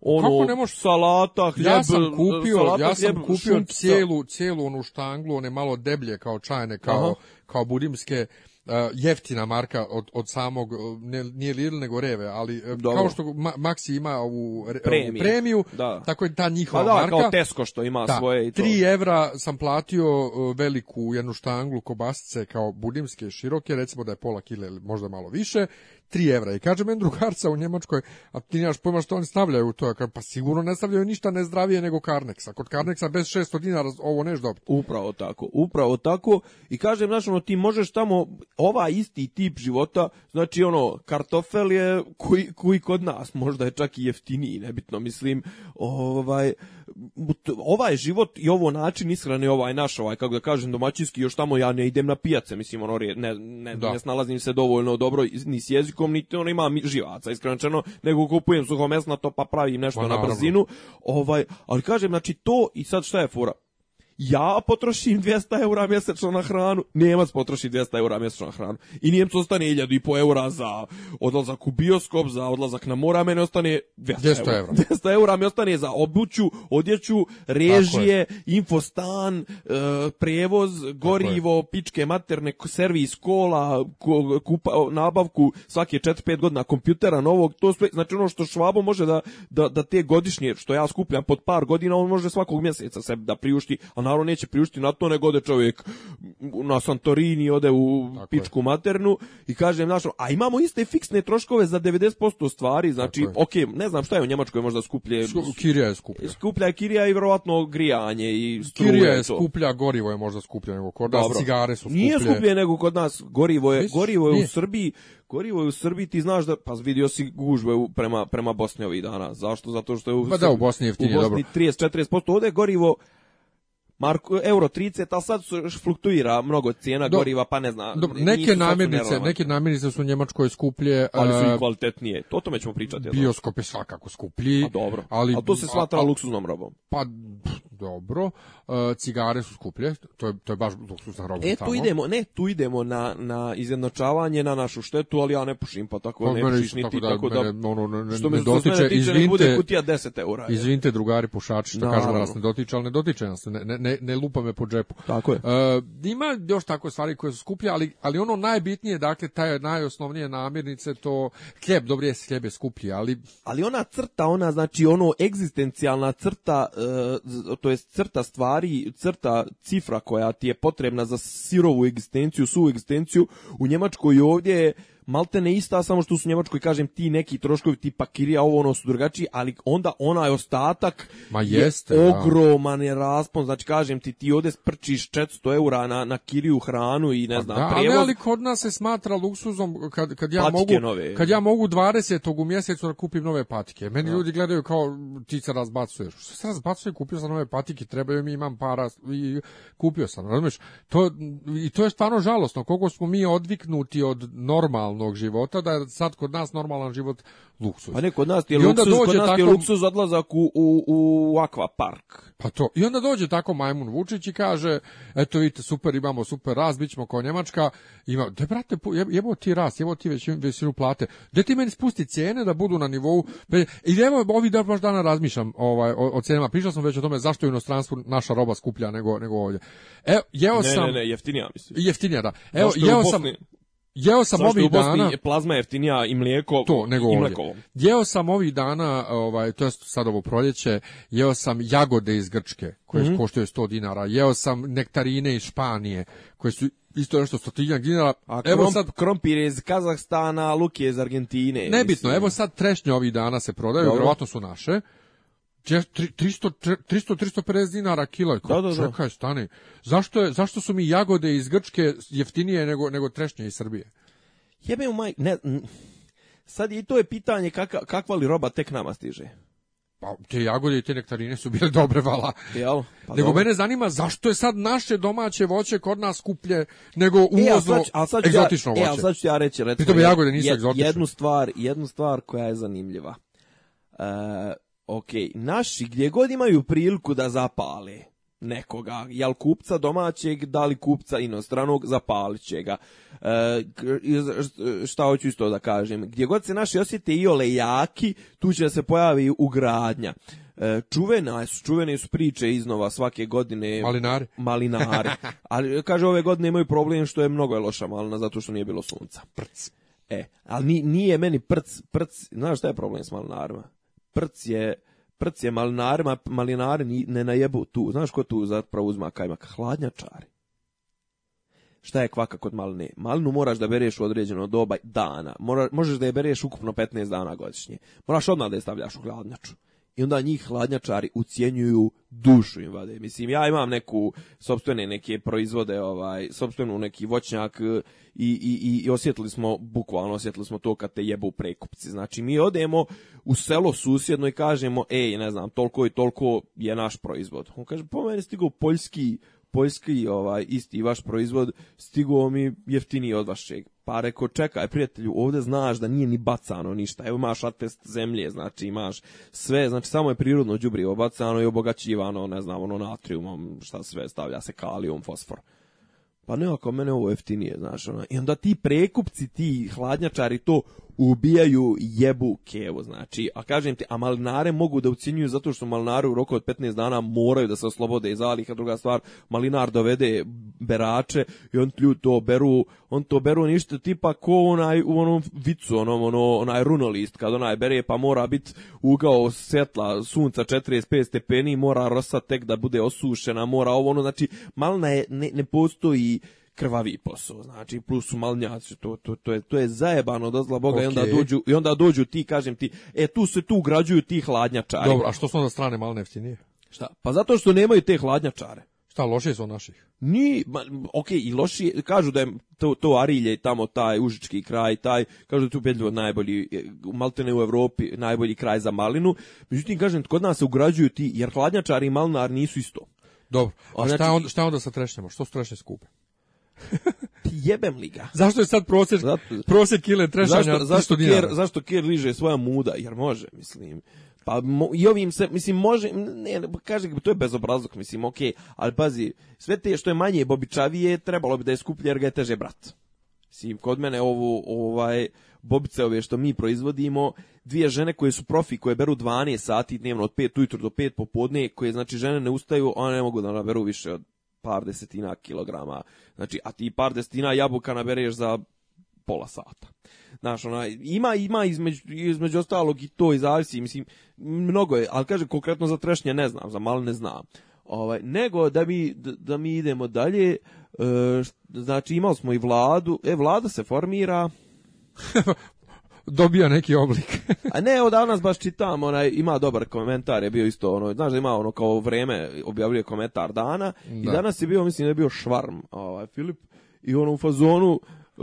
Ono, Kako ne možeš? Salata, hljeb, ja sam kupio, salata, ja sam hljeb, kupio cijelu, cijelu onu štanglu, one malo deblje kao čajne, kao, Aha. kao budimske, jeftina marka od, od samog, e, ne, nije Lidl nego Reve, ali e, Dobro. kao što Maxi ima ovu, re, premiju, premiju da. tako je ta njihova pa da, marka. Kao Tesco što ima da, svoje i to. 3 evra sam platio e, veliku jednu štanglu kobasice kao budimske široke, recimo da je pola kile ili možda malo više, 3 evra. I kaže meni drugarca u Njemačkoj, a ti nemaš pojma što oni stavljaju u to. Ja pa sigurno ne stavljaju ništa nezdravije nego Karneksa. Kod Carnexa bez 600 dinara ovo neš dobiti. Upravo tako, upravo tako. I kažem, znaš, ono, ti možeš tamo, ova isti tip života, znači, ono, kartofel je koji, koji kod nas, možda je čak i jeftiniji, nebitno, mislim, ovaj, ovaj život i ovo način ishrane ovaj naš ovaj kako da kažem domaćinski još tamo ja ne idem na pijace mislim ono ne ne, da. ne snalazim se dovoljno dobro ni s jezikom niti ono ima živaca iskreno nego kupujem suho to pa pravim nešto pa, na brzinu ovaj ali kažem znači to i sad šta je fora ja potrošim 200 eura mjesečno na hranu, Nemac potroši 200 eura mjesečno na hranu. I Njemcu ostane 1500 eura za odlazak u bioskop, za odlazak na mora, meni ostane 200, 200 eura. 200 eura mi ostane za obuću, odjeću, režije, infostan, e, prevoz, gorivo, pičke materne, servis kola, kupa, nabavku svake 4-5 godina kompjutera novog, to sve, znači ono što Švabo može da, da, da te godišnje, što ja skupljam pod par godina, on može svakog mjeseca sebi da priušti, a naravno neće priuštiti na to, nego ode čovjek na Santorini, ode u Tako pičku je. maternu i kaže, im znaš, a imamo iste fiksne troškove za 90% stvari, znači, ok, ne znam šta je u Njemačkoj možda skuplje. Sku, kirija je skuplja. Skuplja je kirija i vjerovatno grijanje i struje. Kirija je skuplja, gorivo je možda skuplje nego kod nas, Dobro. cigare su skuplje. Nije skuplje nego kod nas, gorivo je, Misliš, gorivo je nije. u Srbiji, gorivo je u Srbiji, ti znaš da, pa vidio si gužve prema, prema Bosni ovih dana. Zašto? Zato što je u, pa da, u Bosni je jeftinije, dobro. 30-40%, ovde je gorivo Marko, euro 30, ali sad su, fluktuira mnogo cijena do, goriva, pa ne znam. neke namirnice, neke namirnice su u Njemačkoj skuplje. Ali su i eh, kvalitetnije, to o tome ćemo pričati. Bioskop je svakako skuplji. A pa dobro, ali, ali to se smatra luksuznom robom. Pa, dobro. E, cigare su skuplje, to je, to je baš luksuzna roba. E, tamo. tu idemo, ne, tu idemo na, na izjednačavanje na našu štetu, ali ja ne pušim, pa tako pa, ne pušiš ni ti, da tako da, mene, ono, ne, što me ne dotiče, tiče, izvinte, bude kutija 10 eura. Je. Izvinte, drugari pušači, što kažem da nas ne dotiče, ali ne dotiče nas, ne, ne, ne, ne lupa me po džepu. Tako je. E, ima još tako stvari koje su skuplje, ali, ali ono najbitnije, dakle, taj najosnovnije namirnice, to hljeb, dobro je hljeb skuplje, ali... Ali ona crta, ona, znači, ono, egzistencijalna crta, e, to je je crta stvari, crta cifra koja ti je potrebna za sirovu egzistenciju, suvu egzistenciju, u Njemačkoj ovdje je malte ne ista, samo što su u Njemačkoj, kažem, ti neki troškovi, tipa kirija, ovo ono su drugačiji, ali onda onaj ostatak Ma jeste, je da. ogroman je raspon, znači kažem ti, ti ovdje sprčiš 400 eura na, na kiriju hranu i ne pa znam, da, prevoz. Ali kod nas se smatra luksuzom kad, kad, ja, patike mogu, nove. kad ja mogu 20. u mjesecu da kupim nove patike. Meni da. ljudi gledaju kao ti se razbacuješ. Što se razbacuje, kupio sam nove patike, trebaju mi, imam para i kupio sam, razumiješ? To, I to je stvarno žalostno, koliko smo mi odviknuti od normalno normalnog života, da je sad kod nas normalan život luksuz. Pa ne, kod nas je luksuz, kod nas tako, je luksuz odlazak u, u, u akvapark. Pa to, i onda dođe tako Majmun Vučić i kaže, eto vidite, super, imamo super rast, bit ćemo kao Njemačka, ima, da brate, jebo ti rast, jebo ti već visinu plate, da ti meni spusti cijene da budu na nivou, i evo ovih da baš dana razmišljam ovaj, o, o cijenama, pričao sam već o tome zašto je u inostranstvu naša roba skuplja nego, nego ovdje. Evo, jeo ne, sam... Ne, ne, jeftinija mislim. Jeftinija, da. Evo, jeo sam, Jeo sam Samo ovih što u dana je plazma jeftinija i mlijeko to nego i ovdje. Jeo sam ovih dana, ovaj to jest sad ovo proljeće, jeo sam jagode iz Grčke koje mm -hmm. koštaju 100 dinara. Jeo sam nektarine iz Španije koje su isto nešto 100 dinara. A kromp, evo sad krompir iz Kazahstana, luk je iz Argentine. Nebitno, mislim. evo sad trešnje ovih dana se prodaju, vjerojatno su naše. 300-350 dinara kilo. je. da, da, da. Čekaj, stani. Zašto, je, zašto su mi jagode iz Grčke jeftinije nego, nego trešnje iz Srbije? Jebe u maj... Ne, sad i to je pitanje kakva, kakva li roba tek nama stiže. Pa te jagode i te nektarine su bile dobre, vala. Jel? Pa nego dobro. mene zanima zašto je sad naše domaće voće kod nas skuplje nego e, uvozno e, a sad, a egzotično ja, voće. E, a sad ću ja reći, recimo, Pritom, jagode nisu jed, egzotične. jednu stvar, jednu stvar koja je zanimljiva. Uh, ok, naši gdje god imaju priliku da zapale nekoga, jel kupca domaćeg, da li kupca inostranog, zapalit će ga. E, šta hoću isto da kažem, gdje god se naši osjete i olejaki, tu će da se pojavi ugradnja. E, čuvena su, čuvene su priče iznova svake godine. Malinari. Malinari. Ali, kaže, ove godine imaju problem što je mnogo je loša malina, zato što nije bilo sunca. Prc. E, ali nije meni prc, prc, znaš šta je problem s malinarima? prc je prc je malinarima, malinari ne najebu tu. Znaš ko tu zapravo uzma kajmak? Hladnjačari. Šta je kvaka kod maline? Malinu moraš da bereš u određeno doba dana. Mora, možeš da je bereš ukupno 15 dana godišnje. Moraš odmah da je stavljaš u hladnjaču i onda njih hladnjačari ucjenjuju dušu im vade. Mislim, ja imam neku sobstvene neke proizvode, ovaj, sobstvenu neki voćnjak eh, i, i, i osjetili smo, bukvalno osjetili smo to kad te jebu prekupci. Znači, mi odemo u selo susjedno i kažemo, ej, ne znam, toliko i toliko je naš proizvod. On kaže, po pa meni stigao poljski poljski ovaj isti vaš proizvod stigao mi jeftiniji od vašeg. Pa reko, čekaj prijatelju, ovde znaš da nije ni bacano ništa. Evo imaš atest zemlje, znači imaš sve, znači samo je prirodno đubrivo bacano i obogaćivano, ne znam, ono natrijumom, šta sve stavlja se kalijum, fosfor. Pa ne, ako mene ovo jeftinije, znaš, ono. I onda ti prekupci, ti hladnjačari to ubijaju jebu kevu, znači, a kažem ti, a malinare mogu da ucinjuju zato što malinare u roku od 15 dana moraju da se oslobode iz zaliha, druga stvar, malinar dovede berače i on ljudi to beru, on to beru ništa tipa ko onaj, u onom vicu, onom, ono, onaj runolist, kad onaj bere pa mora biti ugao svetla, sunca 45 stepeni, mora rosa tek da bude osušena, mora ovo, ono, znači, malina je, ne, ne postoji, krvavi posao, znači plus su malnjaci, to, to, to, je, to je zajebano do zla boga okay. i, onda dođu, i onda dođu ti, kažem ti, e tu se tu ugrađuju ti hladnjačari. Dobro, a što su onda strane malnefti nije? Šta? Pa zato što nemaju te hladnjačare. Šta, lošije su od naših? Ni, ma, ok, i lošije, kažu da je to, to Arilje tamo, taj užički kraj, taj, kažu da je tu bedljivo najbolji, e, maltene u Evropi, najbolji kraj za malinu. Međutim, kažem, kod nas se ugrađuju ti, jer hladnjačari i malnar nisu isto. Dobro, a, a znači- šta, znači, on, šta onda sa trešnjama? Što su trešnje skupe? jebem li ga. Zašto je sad prosjek, zato, prosjek ile trešanja? Zašto, zašto, kjer, zašto kjer liže svoja muda? Jer može, mislim. Pa mo, i ovim se, mislim, može, ne, pa kaže, to je bezobrazluk, mislim, okej, okay, ali pazi, sve te što je manje bobičavije, trebalo bi da je skuplje jer ga je teže brat. Mislim, kod mene ovu, ovaj, bobice ove što mi proizvodimo, dvije žene koje su profi, koje beru 12 sati dnevno, od 5 ujutro do 5 popodne, koje, znači, žene ne ustaju, one ne mogu da naberu više od par desetina kilograma. Znači, a ti par desetina jabuka nabereš za pola sata. Znaš, ona, ima, ima između, između ostalog i to i zavisi, mislim, mnogo je, ali kažem, konkretno za trešnje ne znam, za maline znam. Ovaj, nego da mi, da mi idemo dalje, e, znači imali smo i vladu, e, vlada se formira, dobija neki oblik. A ne, od danas baš čitam, onaj, ima dobar komentar, je bio isto, ono, znaš da ima ono kao vreme, objavljuje komentar dana, da. i danas je bio, mislim da je bio Švarm, ovaj, Filip, i ono u fazonu, e,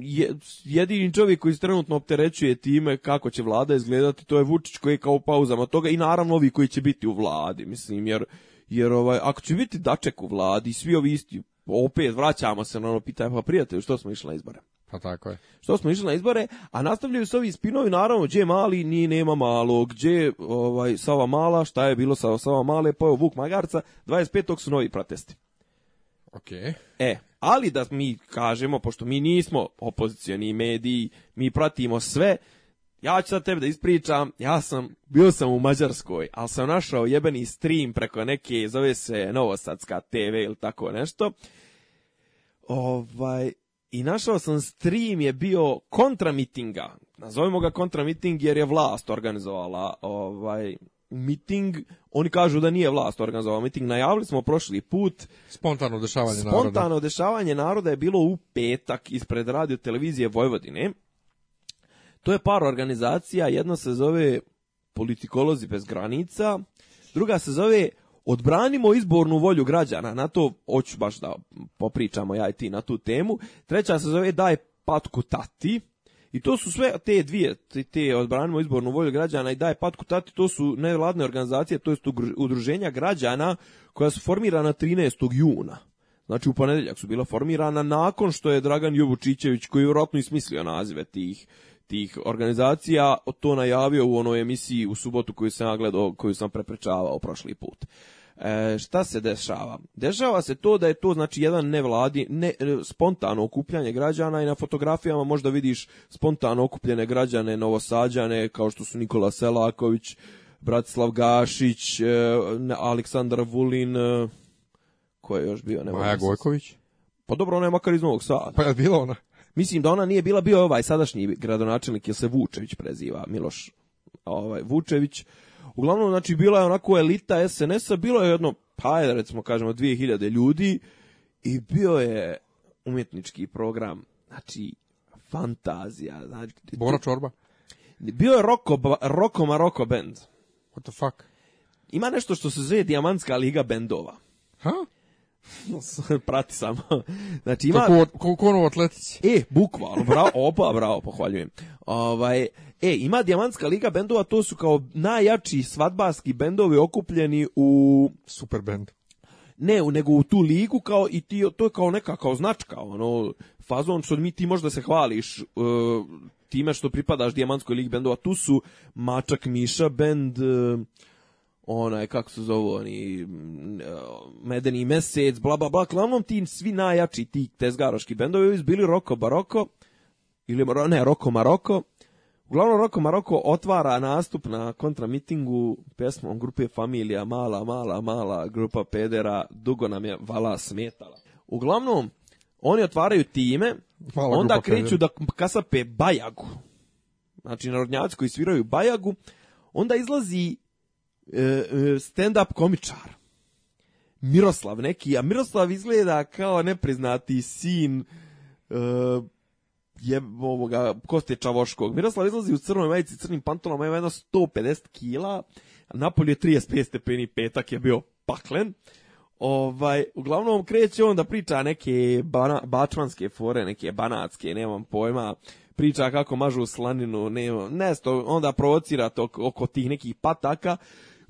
je, jedini čovjek koji se trenutno opterećuje time kako će vlada izgledati, to je Vučić koji je kao u pauzama toga i naravno ovi koji će biti u vladi, mislim, jer, jer ovaj, ako će biti Daček u vladi, svi ovi isti, opet vraćamo se na ono pitanje, pa prijatelju, što smo išli na izbore? Pa tako je. Što smo išli na izbore, a nastavljaju se ovi spinovi, naravno, gdje mali, ni nema malo, gdje ovaj, Sava mala, šta je bilo sa Sava male, je pa Vuk Magarca, 25. su novi protesti. Ok. E, ali da mi kažemo, pošto mi nismo opozicioni mediji, mi pratimo sve, ja ću sad tebe da ispričam, ja sam, bio sam u Mađarskoj, ali sam našao jebeni stream preko neke, zove se Novosadska TV ili tako nešto, ovaj, i našao sam stream je bio kontra mitinga. Nazovimo ga kontra miting jer je vlast organizovala ovaj miting. Oni kažu da nije vlast organizovala miting. Najavili smo prošli put. Spontano dešavanje Spontano naroda. Spontano dešavanje naroda je bilo u petak ispred radio televizije Vojvodine. To je par organizacija. Jedno se zove Politikolozi bez granica. Druga se zove Odbranimo izbornu volju građana, na to hoću baš da popričamo ja i ti na tu temu. Treća se zove Daj patku tati. I to su sve te dvije, te odbranimo izbornu volju građana i daj patku tati, to su nevladne organizacije, to jest udruženja građana koja su formirana 13. juna. Znači u ponedjeljak su bila formirana nakon što je Dragan Jovučićević koji je vjerojatno i smislio nazive tih tih organizacija to najavio u onoj emisiji u subotu koju sam gledao, koju sam prepričavao prošli put. E, šta se dešava? Dešava se to da je to znači jedan nevladi, ne, e, spontano okupljanje građana i na fotografijama možda vidiš spontano okupljene građane Novosađane kao što su Nikola Selaković, Bratislav Gašić, e, Aleksandar Vulin, e, ko je još bio? Ne Maja Gojković? Pa dobro, ona je makar iz Novog Sada. Pa je bila ona? Mislim da ona nije bila, bio ovaj sadašnji gradonačelnik, jer se Vučević preziva, Miloš ovaj, Vučević, Uglavnom, znači, bila je onako elita SNS-a, bilo je jedno, pa recimo, kažemo, 2000 ljudi i bio je umjetnički program, znači, fantazija. Znači, Bora Čorba? Bio je Roko, Roko Maroko band. What the fuck? Ima nešto što se zove Diamantska liga bendova. Ha? Prati samo. Znači ima... Kako, kako ono atletici. E, bukvalno, bravo, opa, bravo, pohvaljujem. Ovaj, E, ima Dijamantska liga bendova, to su kao najjači svadbarski bendovi okupljeni u... Super bend. Ne, nego u tu ligu kao i ti, to je kao neka kao značka, ono, fazon što mi ti možda se hvališ uh, time što pripadaš Dijamantskoj ligi bendova. Tu su Mačak Miša bend... Uh, e, onaj, kako se zove, oni, e, Medeni mesec, bla, bla, bla, glavnom tim svi najjači ti tezgaroški bendovi bili Roko Baroko, ili, ne, Roko Maroko, Uglavnom, Roko Maroko otvara nastup na kontramitingu pesmom grupe Familija, mala, mala, mala, grupa pedera, dugo nam je vala smetala. Uglavnom, oni otvaraju time, Hvala, onda kreću da kasape bajagu. Znači, narodnjaci koji sviraju bajagu, onda izlazi e, e, stand-up komičar. Miroslav neki, a Miroslav izgleda kao nepriznati sin e, je ovoga Koste Čavoškog. Miroslav izlazi u crnoj majici, crnim pantalama, ima jedno 150 kila. Napolje je 35 stepeni, petak je bio paklen. Ovaj, uglavnom kreće on da priča neke bana, bačmanske fore, neke banatske, nemam pojma, priča kako mažu slaninu, nemam, nesto, onda provocira to oko tih nekih pataka.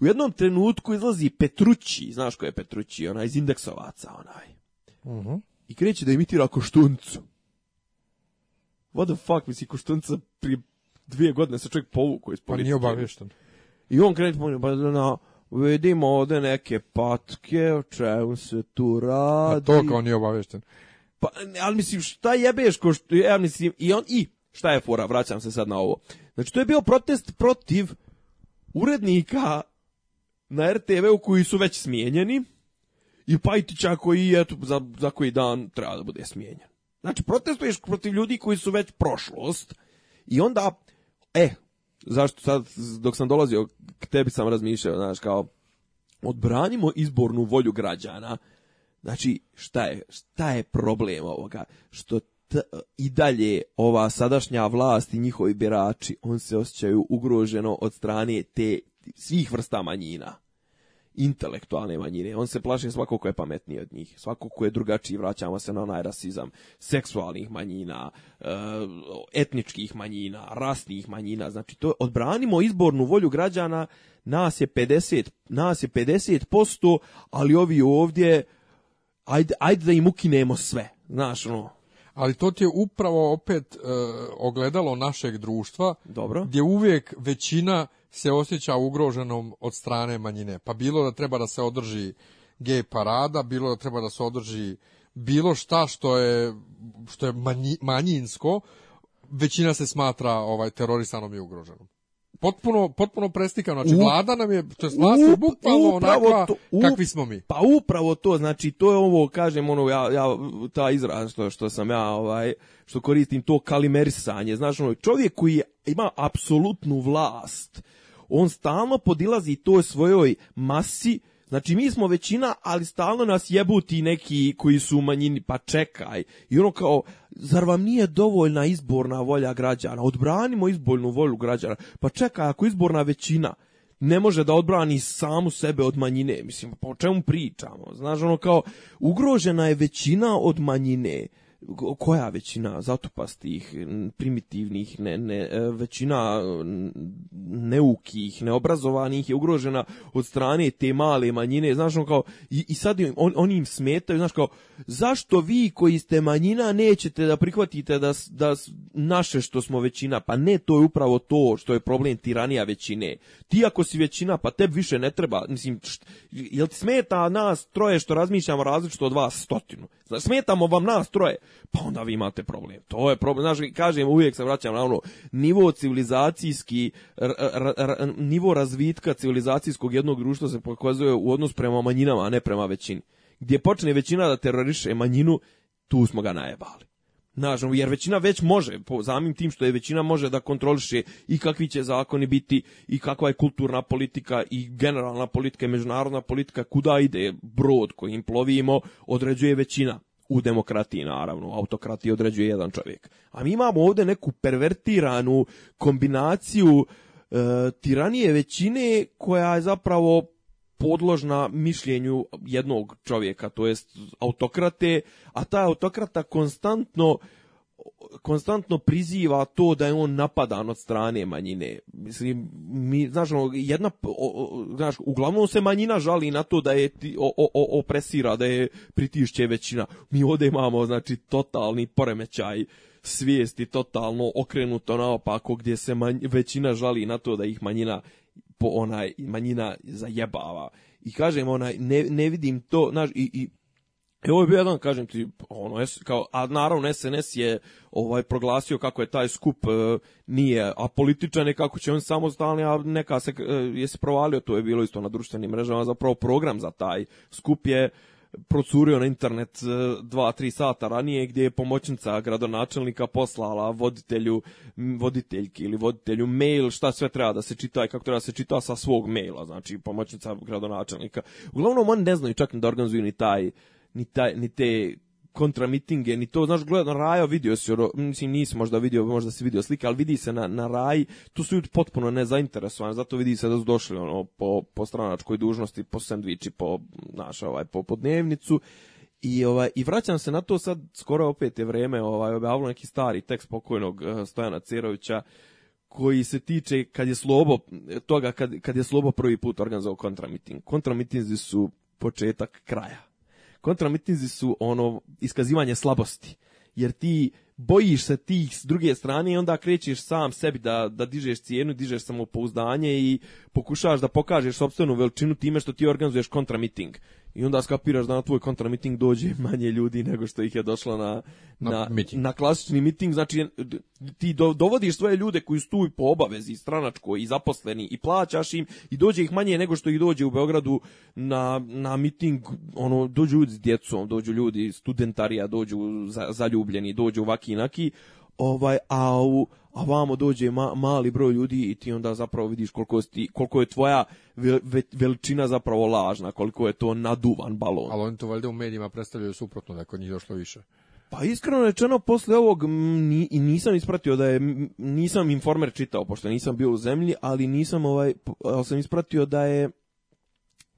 U jednom trenutku izlazi Petrući, znaš ko je Petrući, onaj iz indeksovaca, onaj. Uh mhm. -huh. I kreće da imitira koštuncu what the fuck, misli, Koštunca pri dvije godine se čovjek povukao iz politike. Pa nije obavješten. I on krene, pa, pa, pa na, vidimo ovde neke patke, o čemu se tu pa radi. Pa to kao nije obavješten. Pa, ali mislim, šta jebeš, ko što, ja mislim, i on, i, šta je fora, vraćam se sad na ovo. Znači, to je bio protest protiv urednika na RTV-u koji su već smijenjeni i Pajtića koji, eto, za, za koji dan treba da bude smijenjen. Znači, protestuješ protiv ljudi koji su već prošlost i onda, e, zašto sad, dok sam dolazio k tebi sam razmišljao, znaš, kao, odbranimo izbornu volju građana. Znači, šta je, šta je problem ovoga? Što t, i dalje ova sadašnja vlast i njihovi birači, on se osjećaju ugroženo od strane te svih vrsta manjina intelektualne manjine. On se plaši svako ko je pametniji od njih, svako ko je drugačiji, vraćamo se na onaj rasizam, seksualnih manjina, eh, etničkih manjina, rasnih manjina. Znači to odbranimo izbornu volju građana, nas je 50, nas je 50%, ali ovi ovdje ajde, ajde da im ukinemo sve. Znaš, ono, ali to ti je upravo opet e, ogledalo našeg društva Dobro. gdje uvijek većina se osjeća ugroženom od strane manjine. Pa bilo da treba da se održi gej parada, bilo da treba da se održi bilo šta što je, što je manji, manjinsko, većina se smatra ovaj terorisanom i ugroženom potpuno, potpuno prestikano. Znači, u, vlada nam je, to je vlast up, bukvalno onakva to, up, kakvi smo mi. Pa upravo to, znači, to je ovo, kažem, ono, ja, ja, ta izraz što, što sam ja, ovaj, što koristim to kalimerisanje. Znaš, ono, čovjek koji ima apsolutnu vlast, on stalno podilazi toj svojoj masi, Znači mi smo većina, ali stalno nas jebuti neki koji su u manjini, pa čekaj. I ono kao, zar vam nije dovoljna izborna volja građana? Odbranimo izbornu volju građana. Pa čeka, ako izborna većina ne može da odbrani samu sebe od manjine, mislim, pa o čemu pričamo? Znaš, ono kao, ugrožena je većina od manjine koja većina zatupastih, primitivnih, ne, ne, e, većina neukih, neobrazovanih je ugrožena od strane te male manjine, znaš, on kao, i, i sad on, oni im smetaju, znaš, kao, zašto vi koji ste manjina nećete da prihvatite da, da naše što smo većina, pa ne, to je upravo to što je problem tiranija većine. Ti ako si većina, pa tebi više ne treba, mislim, št, jel ti smeta nas troje što razmišljamo različito od vas stotinu? Smetamo vam nas troje, pa onda vi imate problem. To je problem. Znaš, kažem, uvijek se vraćam na ono, nivo civilizacijski, ra, ra, nivo razvitka civilizacijskog jednog društva se pokazuje u odnos prema manjinama, a ne prema većini. Gdje počne većina da teroriše manjinu, tu smo ga najebali. Znaš, jer većina već može, po zamim tim što je većina može da kontroliše i kakvi će zakoni biti, i kakva je kulturna politika, i generalna politika, i međunarodna politika, kuda ide brod kojim plovimo, određuje većina u demokratiji naravno, autokratiji određuje jedan čovjek. A mi imamo ovde neku pervertiranu kombinaciju e, tiranije većine koja je zapravo podložna mišljenju jednog čovjeka, to jest autokrate, a ta autokrata konstantno konstantno priziva to da je on napadan od strane manjine. Mislim, mi, znaš, jedna, o, o, znaš, uglavnom se manjina žali na to da je o, opresira, da je pritišće većina. Mi ovdje imamo, znači, totalni poremećaj svijesti, totalno okrenuto naopako, gdje se manj, većina žali na to da ih manjina po onaj manjina zajebava. I kažem onaj ne, ne vidim to, znaš, i, i I e, ovo je bio jedan, kažem ti, ono, kao, a naravno SNS je ovaj proglasio kako je taj skup e, nije apolitičan i kako će on samostalni, a neka se, e, je se provalio, to je bilo isto na društvenim mrežama, zapravo program za taj skup je procurio na internet 2-3 e, sata ranije gdje je pomoćnica gradonačelnika poslala voditelju voditeljki ili voditelju mail šta sve treba da se čita i kako treba da se čita sa svog maila, znači pomoćnica gradonačelnika. Uglavnom oni ne znaju čak ni da organizuju ni taj ni, taj, ni te kontramitinge, ni to, znaš, gleda na vidio si, mislim, nisi možda vidio, možda si vidio slike, ali vidi se na, na raj, tu su ljudi potpuno nezainteresovani, zato vidi se da su došli, ono, po, po stranačkoj dužnosti, po sandviči, po, naš, ovaj, po podnevnicu, i, ovaj, I vraćam se na to sad, skoro opet je vreme, ovaj, objavio neki stari tekst pokojnog eh, Stojana Cerovića, koji se tiče kad je Slobo, toga kad, kad je Slobo prvi put organizovao kontramiting. Kontramitinzi su početak kraja. Kontramitinzi su ono iskazivanje slabosti. Jer ti bojiš se tih s druge strane i onda krećeš sam sebi da, da dižeš cijenu, dižeš samopouzdanje i pokušavaš da pokažeš sobstvenu veličinu time što ti organizuješ kontramiting i onda skapiraš da na tvoj kontramiting dođe manje ljudi nego što ih je došlo na, na, na, na klasični miting. Znači, ti do, dovodiš svoje ljude koji su tu po obavezi stranačko i zaposleni i plaćaš im i dođe ih manje nego što ih dođe u Beogradu na, na miting. Ono, dođu ljudi s djecom, dođu ljudi studentarija, dođu za, zaljubljeni, dođu ovaki i Ovaj, a u, a vamo dođe ma, mali broj ljudi i ti onda zapravo vidiš koliko, sti, koliko je tvoja veličina zapravo lažna, koliko je to naduvan balon. Ali oni to valjda u medijima predstavljaju suprotno da je kod njih došlo više. Pa iskreno rečeno, posle ovog ni, nisam ispratio da je, nisam informer čitao, pošto nisam bio u zemlji, ali nisam ovaj, ali sam ispratio da je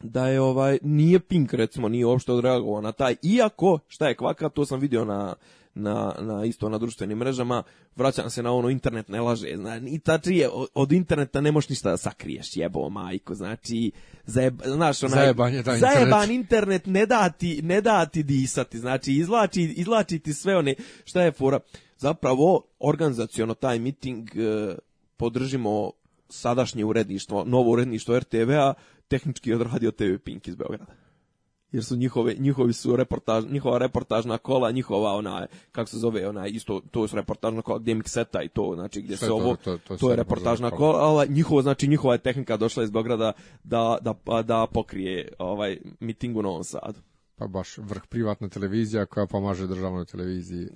da je ovaj nije Pink recimo nije uopšte odreagovao na taj iako šta je kvaka to sam video na na, na isto na društvenim mrežama, vraćam se na ono internet ne laže, znači, i tačije, od interneta ne možeš ništa da sakriješ, jebo majko, znači, zajeba, znaš, onaj, zajeban, je zajeban internet. internet. ne dati, ne dati disati, znači, izlači, izlači ti sve one, šta je fora, zapravo, organizacijono taj miting e, podržimo sadašnje uredništvo, novo uredništvo RTV-a, tehnički odradio TV Pink iz Beograda jer su njihove, njihovi su reportaž, njihova reportažna kola, njihova ona, kako se zove, ona, isto, to su reportažna kola, gdje mikseta i to, znači, gdje se ovo, to, to, to je reportažna kola, ova njihova znači, njihova je tehnika došla iz Beograda da, da, da pokrije ovaj miting u Novom Sadu pa baš vrh privatna televizija koja pomaže državnoj televiziji.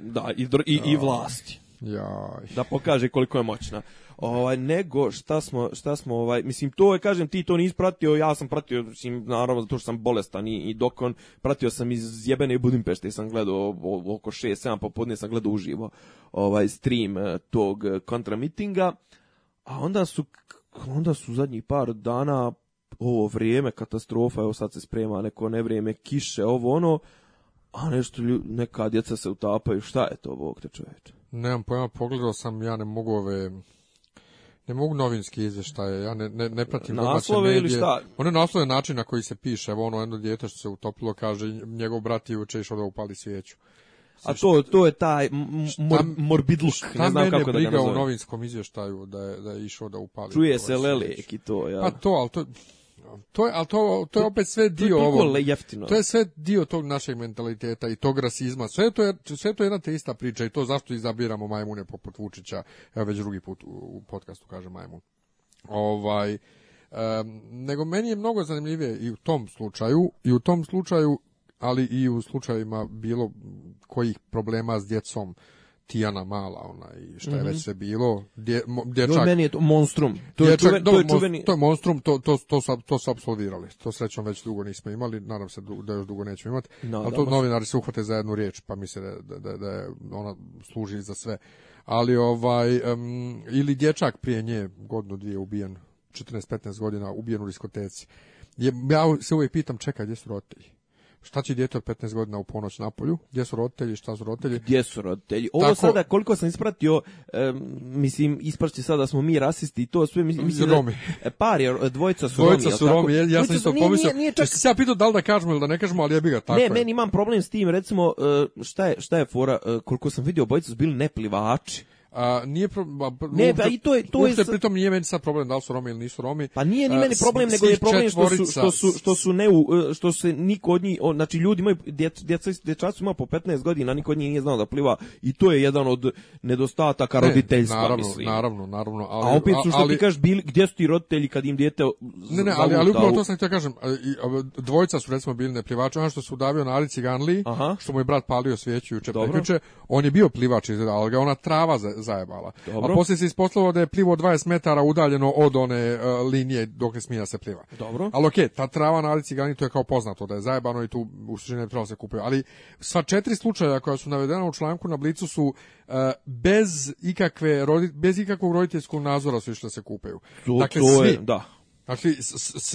Da, i, i, i da. vlasti. Jaj. Da pokaže koliko je moćna. Ovaj nego šta smo šta smo ovaj mislim to je kažem ti to nisi pratio, ja sam pratio mislim naravno zato što sam bolestan i, i dokon pratio sam iz jebene Budimpešte sam gledao oko 6 7 popodne sam gledao uživo ovaj stream eh, tog eh, kontra mitinga. A onda su onda su zadnjih par dana ovo vrijeme katastrofa, evo sad se sprema neko nevrijeme, kiše, ovo ono, a nešto neka djeca se utapaju, šta je to Bog te čoveče? Nemam pojma, pogledao sam, ja ne mogu ove... Ne mogu novinski izveštaje, ja ne, ne, ne pratim naslove ili šta? One naslove način na koji se piše, evo ono jedno dijete što se utopilo, kaže njegov brat je juče išao da upali svijeću. A to, to je taj mor, morbidluk, ne znam kako da ga nazovem. u novinskom izveštaju da je, da je išao da upali. Čuje se lelek i to, ja. Pa to, ali to, to je, ali to, to je opet sve dio ovo. To je sve dio tog našeg mentaliteta i tog rasizma. Sve to je, sve to je jedna te ista priča i to zašto izabiramo majmune poput Vučića. Evo već drugi put u, podcastu kaže majmun. Ovaj, um, nego meni je mnogo zanimljivije i u tom slučaju, i u tom slučaju, ali i u slučajima bilo kojih problema s djecom Tijana Mala, ona i šta je mm -hmm. već sve bilo, dje, mo, meni je to monstrum. To je, dječak, čuven, to, je čuveni... to je monstrum, to, to, to, su, to su absolvirali. To srećom već dugo nismo imali, nadam se da još dugo nećemo imati. No, ali to da, novinari se uhvate za jednu riječ, pa misle da, da, da, da je ona služi za sve. Ali ovaj, um, ili dječak prije nje, godinu dvije ubijen, 14-15 godina, ubijen u diskoteci. Ja se uvijek pitam, čekaj, gdje su roditelji? šta će dijete 15 godina u ponoć na polju, gdje su roditelji, šta su roditelji. Gdje su roditelji? Ovo Tako, sada, koliko sam ispratio, e, mislim, isprašće sada da smo mi rasisti i to sve, mislim, da Romi. Da, par je, dvojica su dvojica Romi. Su Romi ja, ja sam isto pomislio, nije, čak... se ja pitao da li da kažemo ili da ne kažemo, ali ja bi ga tako. Ne, je. meni imam problem s tim, recimo, e, šta je, šta je fora, e, koliko sam vidio, obojica su bili neplivači. A, nije pro, ba, ne, pa i to je to uopšte je pritom nije meni sad problem da li su Romi ili nisu Romi. Pa nije ni meni problem, nego je problem što su što su što su ne u, e, što se niko od njih, on, znači ljudi imaju djeca djeca su ima po 15 godina, niko od njih nije znao da pliva i to je jedan od nedostataka ne, roditeljstva, naravno, mislim. Naravno, naravno, ali A opet su što ali, ti kažeš bili gdje su ti roditelji kad im dijete Ne, ne, ali ali upravo to sam htio kažem, dvojica su recimo bili neplivači, ono što su udavio na Alici Ganli, što mu je brat palio svijeću juče on je bio plivač ali ga ona trava za zajebala. Dobro. A posle se ispostavilo da je plivo 20 metara udaljeno od one uh, linije dok ne smije da se pliva. Dobro. Ali okej, okay, ta trava na Alici Gani je kao poznato da je zajebano i tu u suštini ne trebalo da se kupio. Ali sva četiri slučaja koja su navedena u članku na Blicu su uh, bez ikakve bez ikakvog roditeljskog nadzora su išle da se kupaju. To, dakle, to svi, je, da. Znači,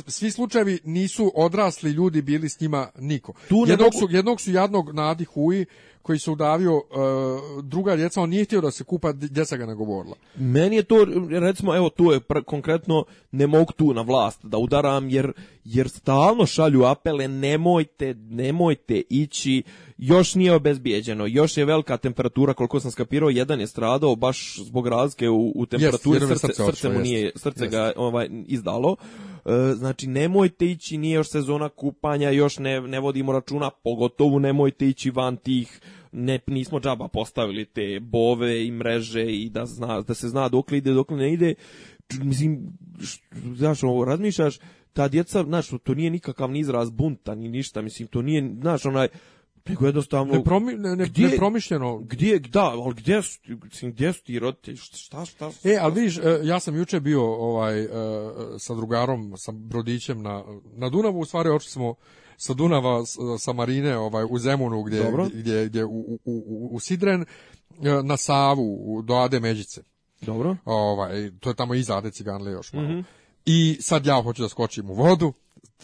svi slučajevi nisu odrasli ljudi bili s njima niko. Tu jednog, su, jednog su jadnog Nadi Huji koji se udavio uh, druga djeca, on nije htio da se kupa, djeca ga nagovorila. Meni je to, recimo, evo tu je konkretno, ne mogu tu na vlast da udaram, jer, jer stalno šalju apele, nemojte, nemojte ići, još nije obezbijeđeno, još je velika temperatura, koliko sam skapirao, jedan je stradao baš zbog razlike u, u temperaturi, jest, srce, srce, srce, mu nije, srce jest. ga ovaj, izdalo. E, znači nemojte ići, nije još sezona kupanja, još ne, ne vodimo računa, pogotovo nemojte ići van tih ne, nismo džaba postavili te bove i mreže i da, zna, da se zna dokle ide, dokle ne ide. Mislim, znaš, ovo, razmišljaš, ta djeca, znaš, to nije nikakav ni izraz bunta, ni ništa, mislim, to nije, znaš, onaj, Nego jednostavno... Ne, promi, ne, ne, gdje, nepromišljeno. Gdje, da, ali gdje su, gdje su ti roditelji? Šta, šta, šta, šta? E, ali vidiš, e, ja sam juče bio ovaj, e, sa drugarom, sa brodićem na, na Dunavu, u stvari očito smo sa Dunava, sa Marine ovaj, u Zemunu, gdje, Dobro. gdje, gdje u, u, u, u Sidren, e, na Savu, do Ade Međice. Dobro. Ovaj, to je tamo iza Ade Ciganle još malo. Mm -hmm. I sad ja hoću da skočim u vodu,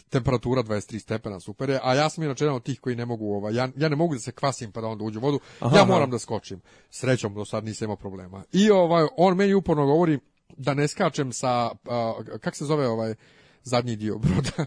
temperatura 23 stepena, super je, a ja sam inače jedan od tih koji ne mogu, ovaj, ja, ja ne mogu da se kvasim pa da onda uđu u vodu, Aha, ja da. moram da skočim. Srećom, do sad nisam imao problema. I ovaj, on meni uporno govori da ne skačem sa, uh, kak se zove ovaj zadnji dio broda?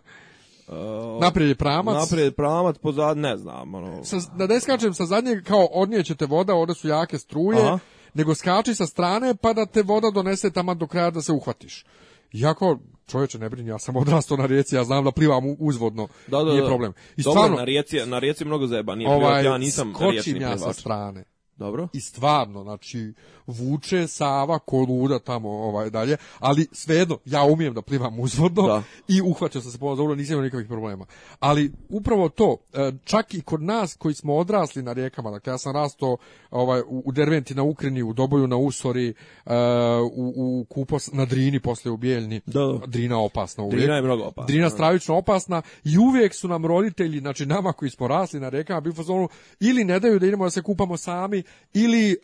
Uh, naprijed je pramac. Naprijed je pramac, pozad, ne znam. Ono... Sa, da ne skačem sa zadnjeg, kao odnijeće te voda, ovdje su jake struje, Aha. nego skači sa strane pa da te voda donese tamo do kraja da se uhvatiš. Jako, čovječe, ne brini, ja sam odrastao na rijeci, ja znam da plivam uzvodno, da, da, nije da. problem. I Dobre, stvarno, na rijeci, na rijeci mnogo zajeba, nije ovaj, ja nisam skočim ja sa strane. Dobro. I stvarno, znači, vuče Sava ko tamo ovaj, dalje, ali svejedno, ja umijem da plivam uzvodno da. i uhvaćam sam se pomalo dobro, nisam imao nikakvih problema. Ali upravo to, e, čak i kod nas koji smo odrasli na rijekama, dakle ja sam rastao ovaj, u Derventi na Ukrini, u Doboju na Usori, e, u, u Kupos, na Drini posle u Bijeljni, da. Drina opasna uvijek. Drina je mnogo opasna. Drina da. stravično opasna i uvijek su nam roditelji, znači nama koji smo rasli na rijekama, bili ili ne daju da idemo da se kupamo sami, ili e,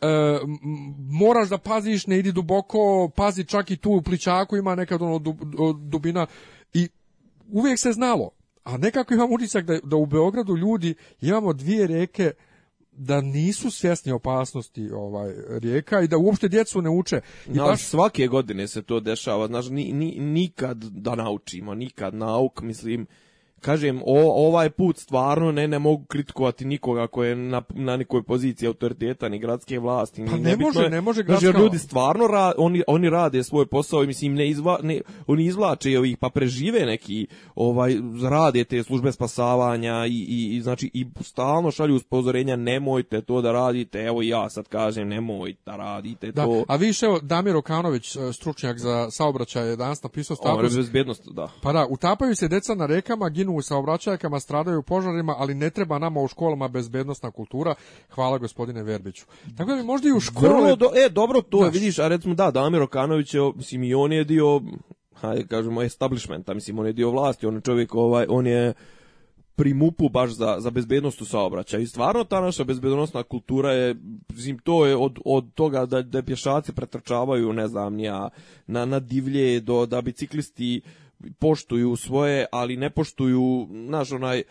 moraš da paziš, ne idi duboko, pazi čak i tu u pličaku ima nekad ono dubina i uvijek se znalo. A nekako imam utisak da, da u Beogradu ljudi imamo dvije reke da nisu svjesni opasnosti ovaj rijeka i da uopšte djecu ne uče. I no, baš... svake godine se to dešava, znaš, ni, ni, nikad da naučimo, nikad nauk, mislim, kažem, o, ovaj put stvarno ne ne mogu kritikovati nikoga ko je na, na nekoj poziciji autoriteta ni gradske vlasti. Pa ni ne može, je, ne može znači, gradska. Znači, ljudi stvarno ra, oni, oni rade svoj posao i mislim ne, izva, ne oni izvlače ovih pa prežive neki ovaj rade te službe spasavanja i, i, i znači i stalno šalju upozorenja nemojte to da radite. Evo ja sad kažem nemojte da radite da, to. A više evo Damir Okanović e, stručnjak za saobraćaj je danas napisao status. bezbednost, da. Pa da, utapaju se deca na rekama, ginu ginu u saobraćajkama, stradaju u požarima, ali ne treba nama u školama bezbednostna kultura. Hvala gospodine Verbiću. Tako da bi možda i u školu... Do, e, dobro, to je, vidiš, a recimo da, Damir da, Okanović je, mislim, i on je dio, hajde kažemo, establishmenta, mislim, on je dio vlasti, on je čovjek, ovaj, on je pri MUP-u baš za, za bezbednost u saobraćaju. I stvarno ta naša bezbednostna kultura je, mislim, to je od, od toga da, da pješaci pretrčavaju, ne znam, nija, na, na divlje, do, da biciklisti poštuju svoje, ali ne poštuju, znaš, onaj, e,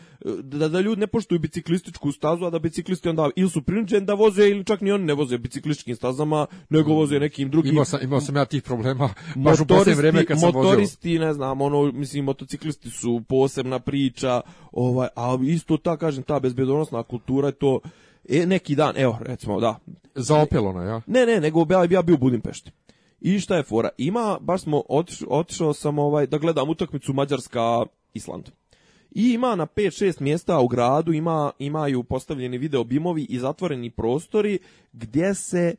da, da ljudi ne poštuju biciklističku stazu, a da biciklisti onda ili su prinuđeni da voze ili čak ni oni ne voze biciklističkim stazama, nego voze nekim drugim. Imao sam, imao sam ja tih problema baš u vreme kad sam Motoristi, vozio. ne znam, ono, mislim, motociklisti su posebna priča, ovaj, a isto ta, kažem, ta bezbedonosna kultura je to, E, neki dan, evo, recimo, da. Zaopelona, ja? Ne, ne, nego ja, ja bio u Budimpešti. I šta je fora? Ima, baš smo, otišao, otišao sam ovaj, da gledam utakmicu Mađarska Island. I ima na 5-6 mjesta u gradu, ima, imaju postavljeni video bimovi i zatvoreni prostori gdje se,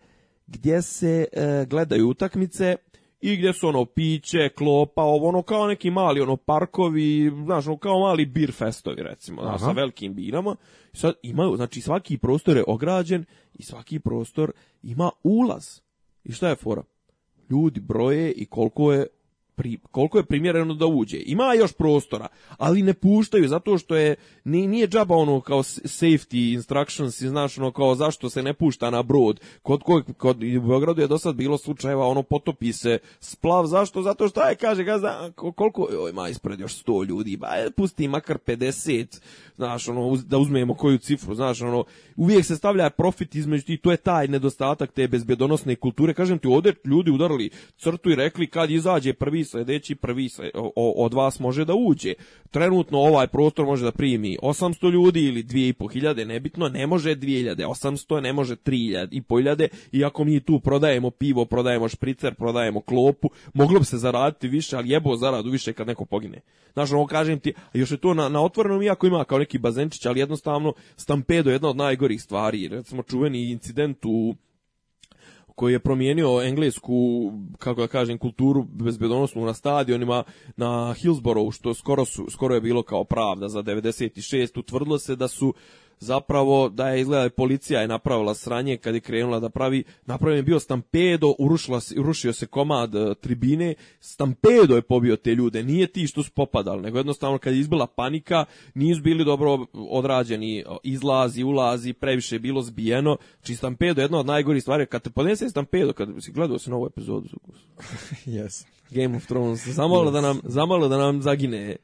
gdje se e, gledaju utakmice i gdje su ono piće, klopa, ovo ono kao neki mali ono parkovi, znaš, ono kao mali beer festovi recimo, znaš, sa velikim I Sad imaju, znači svaki prostor je ograđen i svaki prostor ima ulaz. I šta je fora? ljudi broje i koliko je pri, koliko je primjereno da uđe. Ima još prostora, ali ne puštaju zato što je nije džaba ono kao safety instructions, znaš ono kao zašto se ne pušta na brod. Kod kojeg kod u Beogradu je do sad bilo slučajeva ono potopi se splav zašto? Zato što aj kaže gazda koliko joj ima ispred još 100 ljudi, ba pusti makar 50. Znaš ono da uzmemo koju cifru, znaš ono uvijek se stavlja profit između ti, to je taj nedostatak te bezbjedonosne kulture. Kažem ti, ovdje ljudi udarali crtu i rekli kad izađe prvi sledeći, prvi sljedeći, od vas može da uđe. Trenutno ovaj prostor može da primi 800 ljudi ili 2500, nebitno, ne može 2000, 800, ne može 3000 i poljade, iako mi tu prodajemo pivo, prodajemo špricer, prodajemo klopu, moglo bi se zaraditi više, ali jebo zaradu više kad neko pogine. Znaš, ono kažem ti, još je to na, na otvorenom, iako ima kao neki bazenčić, ali jednostavno Stampedo je jedna od najgorih najgorih stvari, recimo čuveni incident u koji je promijenio englesku, kako da kažem, kulturu bezbedonosnu na stadionima na Hillsborough, što skoro, su, skoro je bilo kao pravda za 96. Utvrdilo se da su zapravo da je izgleda da policija je napravila sranje kad je krenula da pravi, napravljen je bio stampedo, urušila, urušio se komad uh, tribine, stampedo je pobio te ljude, nije ti što su popadali, nego jednostavno kad je izbila panika, nisu bili dobro odrađeni e, izlazi, ulazi, previše je bilo zbijeno, či znači stampedo je jedna od najgorih stvari, kad te podnese stampedo, kad si gledao se na ovu epizodu, yes. Game of Thrones, zamalo yes. da nam, zamalo da nam zagine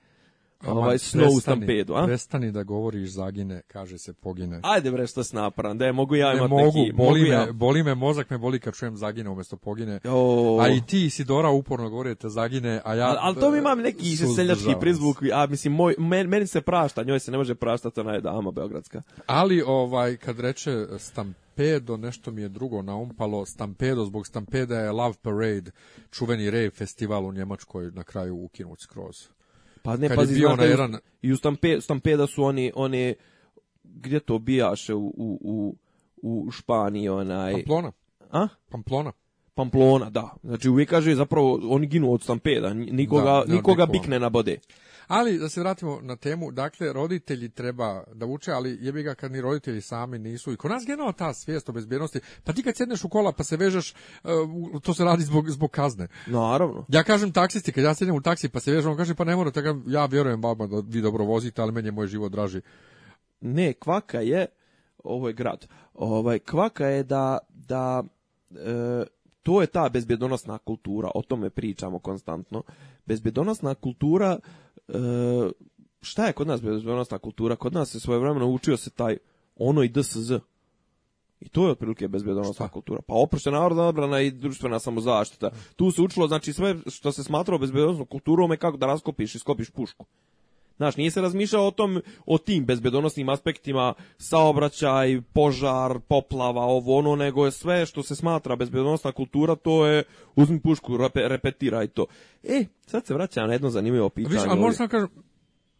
ovaj snow u stampedu, a? Prestani da govoriš zagine, kaže se pogine. Ajde bre što se napram, da mogu ja imati ne mogu, neki, boli mogu ja. me, boli me mozak me boli kad čujem zagine umesto pogine. Oh. A i ti Sidora uporno govorite zagine, a ja Al, al to mi imam neki seljački prizvuk, a mislim moj men, meni se prašta, njoj se ne može praštati ona je dama beogradska. Ali ovaj kad reče stamp Stampedo, nešto mi je drugo naumpalo, Stampedo, zbog Stampeda je Love Parade, čuveni rave festival u Njemačkoj na kraju ukinut skroz. Pa ne, Kad pazi, da eran... i u Stampe, Stampeda su oni, one, gdje to bijaše u, u, u Španiji, onaj... Pamplona. A? Pamplona. Pamplona, da. Znači uvijek kaže zapravo oni ginu od stampeda, nikoga, da, da nikoga bikne na bode. Ali da se vratimo na temu, dakle roditelji treba da uče, ali jebi ga kad ni roditelji sami nisu. I kod nas generalno ta svijest o bezbjednosti, pa ti kad sjedneš u kola pa se vežeš, eh, to se radi zbog, zbog kazne. Naravno. Ja kažem taksisti, kad ja sjednem u taksi pa se vežem, on kaže pa ne tako ja vjerujem vama da vi dobro vozite, ali meni je moj život draži. Ne, kvaka je, ovo je grad, ovaj, kvaka je da, da e, to je ta bezbjedonosna kultura, o tome pričamo konstantno. Bezbjedonosna kultura, e, šta je kod nas bezbjedonosna kultura? Kod nas se svoje vremena učio se taj ono i DSZ. I to je otprilike bezbjedonosna kultura. Pa oproštena narodna odbrana i društvena samozaštita. Tu se učilo, znači sve što se smatralo bezbjedonosnom kulturom je kako da raskopiš i skopiš pušku. Znaš, nije se razmišljao o tom, o tim bezbedonosnim aspektima, saobraćaj, požar, poplava, ovo ono, nego je sve što se smatra bezbedonosna kultura, to je uzmi pušku, repe, repetiraj to. E, sad se vraća na jedno zanimljivo pitanje. Viš, ali možda sam kažem,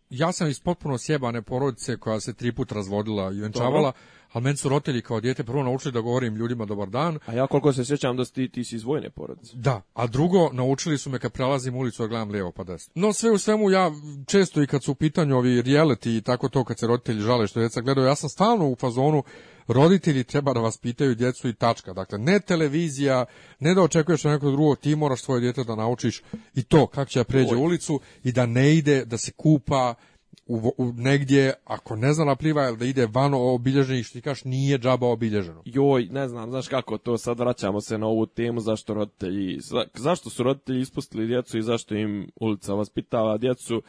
ja sam iz potpuno sjebane porodice koja se tri put razvodila i venčavala. Dobro Ali meni su roditelji kao dijete prvo naučili da govorim ljudima dobar dan. A ja koliko se sjećam da ti, ti si iz vojne porodice. Da, a drugo, naučili su me kad prelazim ulicu da gledam lijevo pa desno. No sve u svemu ja često i kad su u pitanju ovi reality i tako to kad se roditelji žale što djeca gledaju, ja sam stalno u fazonu roditelji treba da vas pitaju djecu i tačka. Dakle, ne televizija, ne da očekuješ od neko drugo, ti moraš svoje djete da naučiš i to, kako će ja da pređe ulicu i da ne ide, da se kupa, u, u negdje, ako ne zna napliva ili da ide van obilježeni, što ti kaš nije džaba obilježeno. Joj, ne znam, znaš kako to, sad vraćamo se na ovu temu, zašto roditelji, za, zašto su roditelji ispustili djecu i zašto im ulica vaspitava djecu,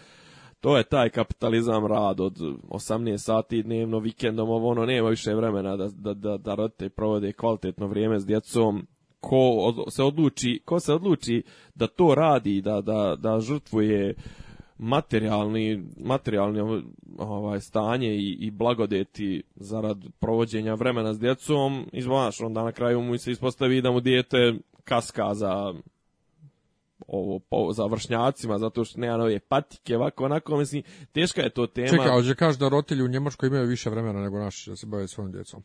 to je taj kapitalizam rad od 18 sati dnevno, vikendom, ovo ono, nema više vremena da, da, da, da roditelji provode kvalitetno vrijeme s djecom, ko se odluči, ko se odluči da to radi, da, da, da žrtvuje materijalni, materijalni ovaj, stanje i, i blagodeti zarad provođenja vremena s djecom, izvanaš, onda na kraju mu se ispostavi da mu dijete kaska za ovo po, za vršnjacima zato što nema nove patike ovako onako mislim teška je to tema Čekaj, ali da kažeš da roditelji u Njemačkoj imaju više vremena nego naši da se bave svojim djecom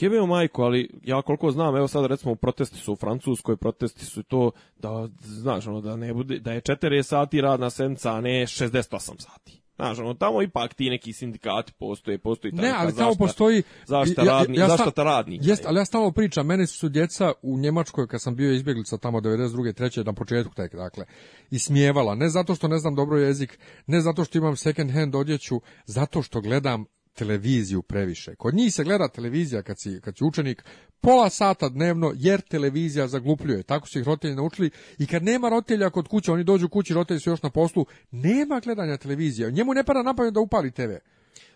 Jebeo majku, ali ja koliko znam, evo sad recimo protesti su u Francuskoj, protesti su to da, znaš, ono, da, ne bude, da je 4 sati radna sedmica, a ne 68 sati. Znaš, ono, tamo ipak ti neki sindikati postoje, postoji ta Ne, ali tamo zašta, postoji... Zašta radni, ja, ja, ja zaštita radnika. Jest, ali ja stalno pričam, mene su djeca u Njemačkoj, kad sam bio izbjeglica tamo 92. 3. na početku tek, dakle, i smijevala. Ne zato što ne znam dobro jezik, ne zato što imam second hand odjeću, zato što gledam televiziju previše. Kod njih se gleda televizija kad si, kad si učenik pola sata dnevno jer televizija zaglupljuje. Tako su ih roditelji naučili i kad nema roditelja kod kuće, oni dođu kući, roditelji su još na poslu, nema gledanja televizije. Njemu ne para na da upali TV.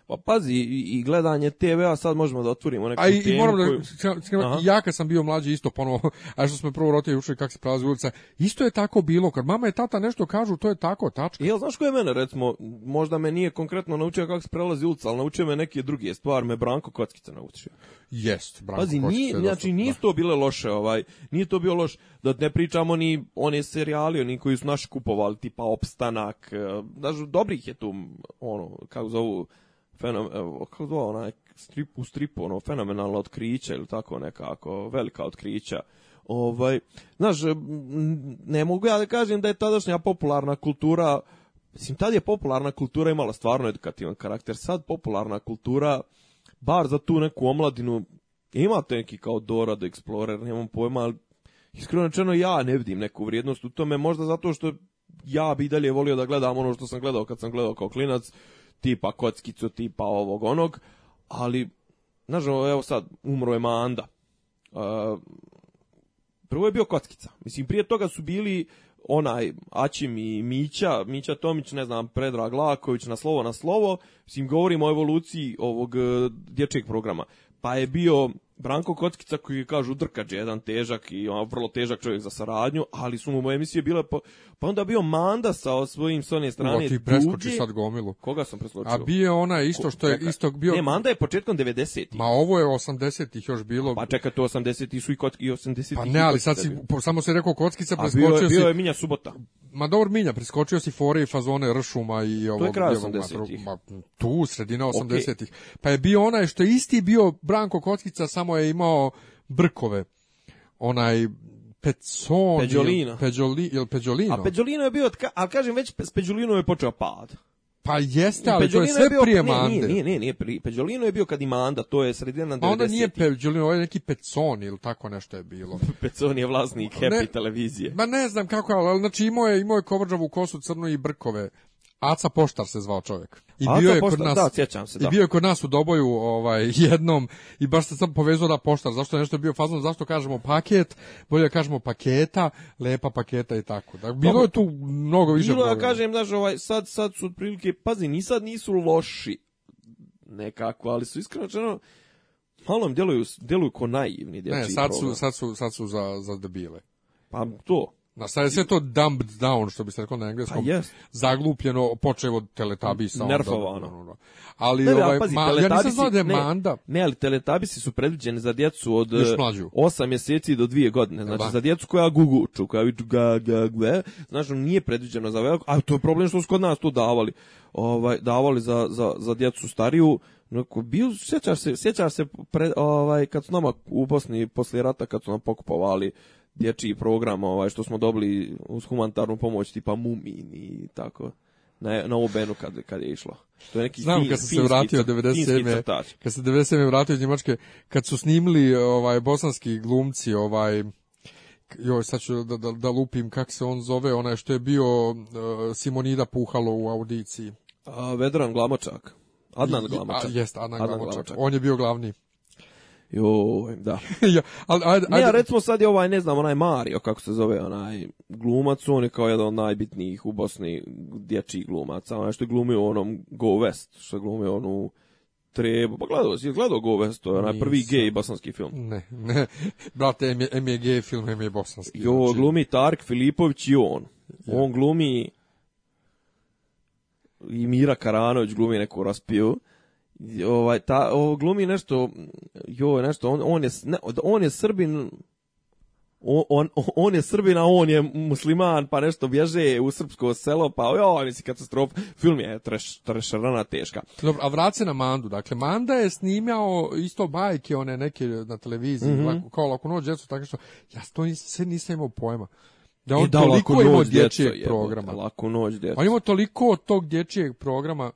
Pa pazi, i, i gledanje TV-a, sad možemo da otvorimo neku a i, i moram da, koju... ja kad sam bio mlađi isto ponovo, a što smo prvo roditelji učili kako se prelazi ulica, isto je tako bilo, kad mama i tata nešto kažu, to je tako, tačka. Jel, znaš ko je mene, recimo, možda me nije konkretno naučio kako se prelazi ulica, ali naučio me neke druge stvari, me Branko Kockica naučio. Jest, Branko Pazi, nije, dosta, znači, nije da. to bile loše, ovaj, nije to bio loš, da ne pričamo ni one serijali, oni koji su naši kupovali, tipa Opstanak, znači, dobrih je tu, ono, kako zovu, fenomen, evo, kako zva onaj strip, u stripu, ono, fenomenalno otkriće ili tako nekako, velika otkrića. Ovaj, znaš, ne mogu ja da kažem da je tadašnja popularna kultura, mislim, tad je popularna kultura imala stvarno edukativan karakter, sad popularna kultura, bar za tu neku omladinu, ima to neki kao Dora the Explorer, nemam pojma, ali iskreno rečeno ja ne vidim neku vrijednost u tome, možda zato što ja bi dalje volio da gledam ono što sam gledao kad sam gledao kao klinac, tipa kockicu, tipa ovog onog, ali, znaš, evo sad, umro je Manda. E, prvo je bio kockica. Mislim, prije toga su bili onaj Ačim i Mića, Mića Tomić, ne znam, Predrag Laković na slovo na slovo, mislim, govorimo o evoluciji ovog e, dječjeg programa. Pa je bio Branko Kockica koji je, kažu, drkač jedan težak i on vrlo težak čovjek za saradnju, ali su mu moje emisije bile, pa, pa onda bio Manda sa svojim s one strane. O, ti preskoči sad gomilu. Koga sam preskočio? A bio ona isto što je istog bio... Ne, Manda je početkom 90-ih. Ma ovo je 80-ih još bilo. Pa čeka, to 80-ih su i, kotki, i 80-ih. Pa ne, ali sad si, samo se rekao Kockica, preskočio bio, si... bio je Minja Subota. Ma dobro Minja, preskočio si fore i fazone Ršuma i ovog... To je kraj 80-ih. Tu, sredina 80-ih. Okay. Pa je bio onaj što je isti bio Branko Kockica, samo tamo je imao brkove. Onaj Pecon, Peđolino. Peđoli, jel Peđolino? A Peđolino je bio, ali kažem već s Peđolino je počeo pad. Pa jeste, ali Peđolino to je sve je bio, prije Mande. Nije, nije, nije, nije, Peđolino je bio kad i Manda, to je sredina 90. A pa onda nije Peđolino, ovo je neki Pecon ili tako nešto je bilo. Pecon je vlasnik ne, Happy televizije. Ma ne znam kako, ali znači imao je, imao je kovrđavu kosu crnu i brkove. Aca Poštar se zvao čovjek. I Aca bio je kod nas, da, se, da. I bio je kod nas u Doboju ovaj, jednom i baš se sam povezao da Poštar, zašto je nešto bio fazno, zašto kažemo paket, bolje da kažemo paketa, lepa paketa i tako. Da, bilo je tu mnogo više Bilo da kažem, znaš, ovaj, sad, sad su otprilike, pazi, ni sad nisu loši nekako, ali su iskreno malo im djeluju, djeluju ko naivni Ne, sad su, sad su, sad su za, za debile. Pa to. Na sad je sve to dumped down, što bi se rekao na engleskom. Pa Zaglupljeno, počeo od teletabisa. Nerfovano. Ali, ne, ovaj, pazi, ma, ja nisam znao da je ne, manda. Ne, ali teletabisi su predviđeni za djecu od 8 e, mjeseci do 2 godine. Znači, ba. za djecu koja guguču, koja viču ga, ga, ga, znači, nije predviđeno za veliko, a to je problem što su kod nas to davali. Ovaj, davali za, za, za djecu stariju, Neko, bio, sjećaš se, sjećaš se pre, ovaj, kad su nama u Bosni poslije rata, kad su nam pokupovali dječji program ovaj, što smo dobili uz humanitarnu pomoć tipa Mumin i tako na, na Obenu kad, kad je išlo. To je neki Znam fin, kad sam se vratio 97. Kad se 97. vratio iz Njemačke, kad su snimili ovaj bosanski glumci ovaj joj sad ću da, da, da lupim kak se on zove, onaj što je bio uh, Simonida Puhalo u audiciji. A, Vedran Glamočak. Adnan Glamočak. I, a, jest, Adnan, Adnan Glamočak. Glamočak. On je bio glavni. Jo, da. ja, ali, ajde, ajde. Ne, recimo sad je ovaj, ne znam, onaj Mario, kako se zove, onaj glumac, on je kao jedan od najbitnijih u Bosni dječjih glumaca, onaj što je glumio onom Go West, što je glumio onu Trebu, Pa gledao si, gledao Go West, to je onaj prvi gej bosanski film. Ne, ne. Brate, em je, em je gej film, em je bosanski. Jo, znači. glumi Tark Filipović i on. Ja. On glumi i Mira Karanović glumi neku raspiju ovaj ta o, glumi nešto jo nešto on on je ne, on je Srbin on, on on je Srbin a on je musliman, pa nešto bježe u srpsko selo, pa joj, mislim, katastrofa. Film je treš, trešerana teška. Dobro, a vrat se na Mandu. Dakle, Manda je snimao isto bajke, one neke na televiziji, mm -hmm. lako, kao Lako noć, djecu, tako što. Ja to se nisam imao pojma. Da e on e, da, toliko ima dječijeg djeca, programa. Lako noć, djeca. On ima toliko tog dječijeg programa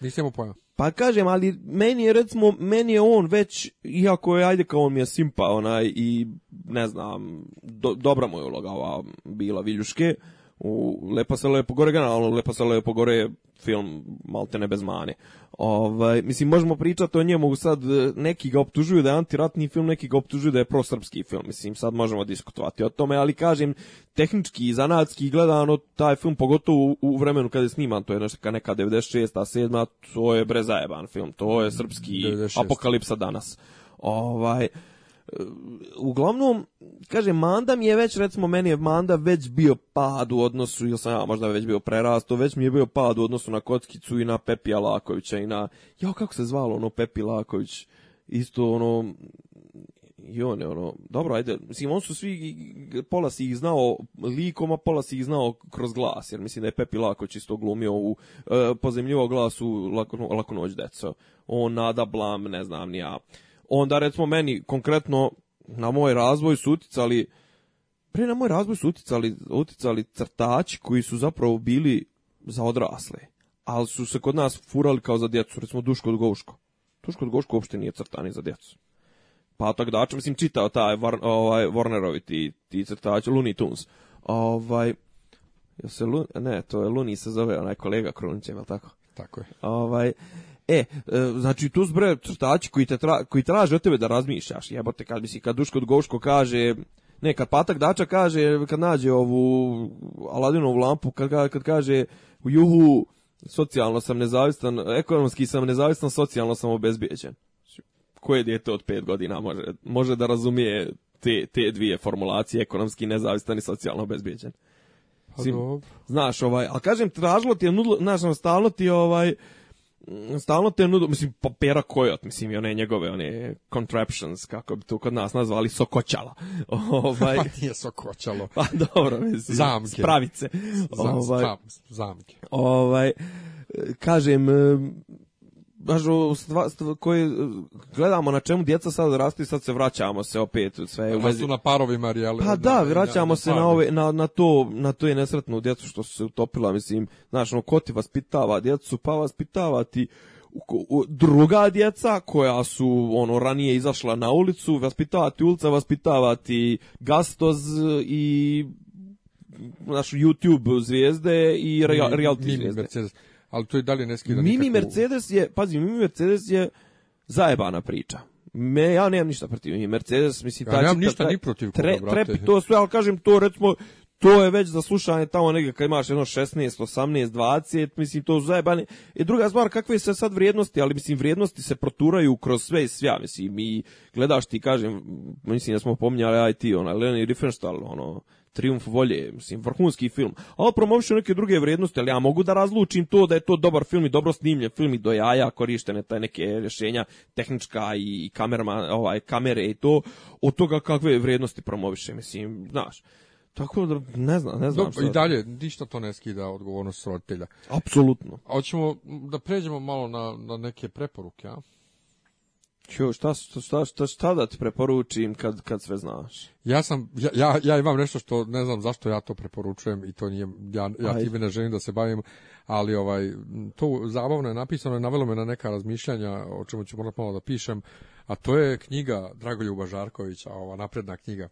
Nisam mu pojma. Pa kažem, ali meni je recimo, meni je on već, iako je, ajde kao on mi je simpa, onaj, i ne znam, do, dobra moja uloga ova bila Viljuške, u Lepa se lepo gore, generalno Lepa se lepo gore je film maltene bez mane. Ovaj, mislim, možemo pričati o njemu sad, e, neki ga optužuju da je antiratni film, neki ga optužuju da je prosrpski film, mislim, sad možemo diskutovati o tome, ali kažem, tehnički i zanatski gledano, taj film, pogotovo u vremenu kada je sniman, to je nešto neka 96. a 7. to je bre zajeban film, to je srpski 96. apokalipsa danas. Ovaj, uglavnom, kaže, Manda mi je već, recimo, meni je Manda već bio pad u odnosu, ili sam ja možda već bio prerasto, već mi je bio pad u odnosu na Kockicu i na Pepija Lakovića i na, jao, kako se zvalo ono Pepi Laković, isto ono, i on je ono, dobro, ajde, mislim, on su svi, pola si ih znao likom, a pola si ih znao kroz glas, jer mislim da je Pepi Laković isto glumio u, e, pozemljivo glasu Lako, lako noć deco, on Nada Blam, ne znam, ni ja, onda recimo meni konkretno na moj razvoj su uticali pre na moj razvoj su uticali, uticali crtači koji su zapravo bili za odrasle, ali su se kod nas furali kao za djecu, recimo Duško od Gouško. Duško od Gouško uopšte nije crtani za djecu. Pa tak dače, mislim, čitao taj var, ovaj, Warnerovi ti, ti crtači, Looney Tunes. Ovaj, se, ne, to je Looney se zove onaj kolega Krunićem, je tako? Tako je. Ovaj, E, e, znači tu zbroje crtači koji, te tra, koji traže od tebe da razmišljaš. Jebote, kad, misli, kad Duško Goško kaže, ne, kad Patak Dača kaže, kad nađe ovu Aladinovu lampu, kad, kad kaže, juhu, socijalno sam nezavistan, ekonomski sam nezavistan, socijalno sam obezbijeđen. Koje dijete od pet godina može, može da razumije te, te dvije formulacije, ekonomski nezavistan i socijalno obezbijeđen? Pa Sim, dobro. Znaš, ovaj, ali kažem, tražilo ti je, nudlo, znaš, stalno ti je, ovaj, Mm, stalno te nudu, mislim, papera kojot, mislim, i one njegove, one contraptions, kako bi tu kod nas nazvali, sokoćala. ovaj... pa nije sokoćalo. Pa dobro, mislim. Zamke. Spravice. Zam, ovaj, zamke. Ovaj, kažem, bažu, stva, stva, koji e, gledamo na čemu djeca sad rastu i sad se vraćamo se opet sve u vezi. na parovima rijali. Pa da, da, vraćamo da, se na ove na, na to na to je nesretnu djecu što se utopila, mislim, znaš, no ko ti vaspitava djecu, pa vaspitava ti druga djeca koja su ono ranije izašla na ulicu, vaspitavati ulica, vaspitavati gastoz i našu YouTube zvijezde i real, reality zvijezde ali to i dalje ne skida Mini nikakvu... Mercedes je, pazi, Mini Mercedes je zajebana priča. Me, ja nemam ništa protiv Mini Mercedes, mislim... Ja nemam ništa ni protiv tre, brate. Trepi, to sve, ali kažem, to recimo, to je već za slušanje tamo negdje kad imaš jedno 16, 18, 20, mislim to zajebane. I druga stvar, kakve se sad vrijednosti, ali mislim vrijednosti se proturaju kroz sve i svja, mislim i gledaš ti kažem, mislim da ja smo pomnjali IT, ona Leni Riefenstahl, ono, Triumf volje, mislim, vrhunski film. Ono promovišu neke druge vrednosti, ali ja mogu da razlučim to da je to dobar film i dobro snimljen film i do jaja korištene taj neke rješenja tehnička i kamerma, ovaj, kamere i to, od toga kakve vrednosti promoviše, mislim, znaš. Tako da, ne znam, ne znam. Dobro, I dalje, ništa to ne skida odgovornost roditelja. Apsolutno. A hoćemo da pređemo malo na, na neke preporuke, a? Jo, šta, šta, šta, šta da ti preporučim kad, kad sve znaš? Ja sam, ja, ja, ja imam nešto što ne znam zašto ja to preporučujem i to nije, ja, ja time ne želim da se bavim, ali ovaj, to zabavno je napisano i navelo me na neka razmišljanja o čemu ću morati malo da pišem, a to je knjiga Dragoljuba Žarkovića, ova napredna knjiga.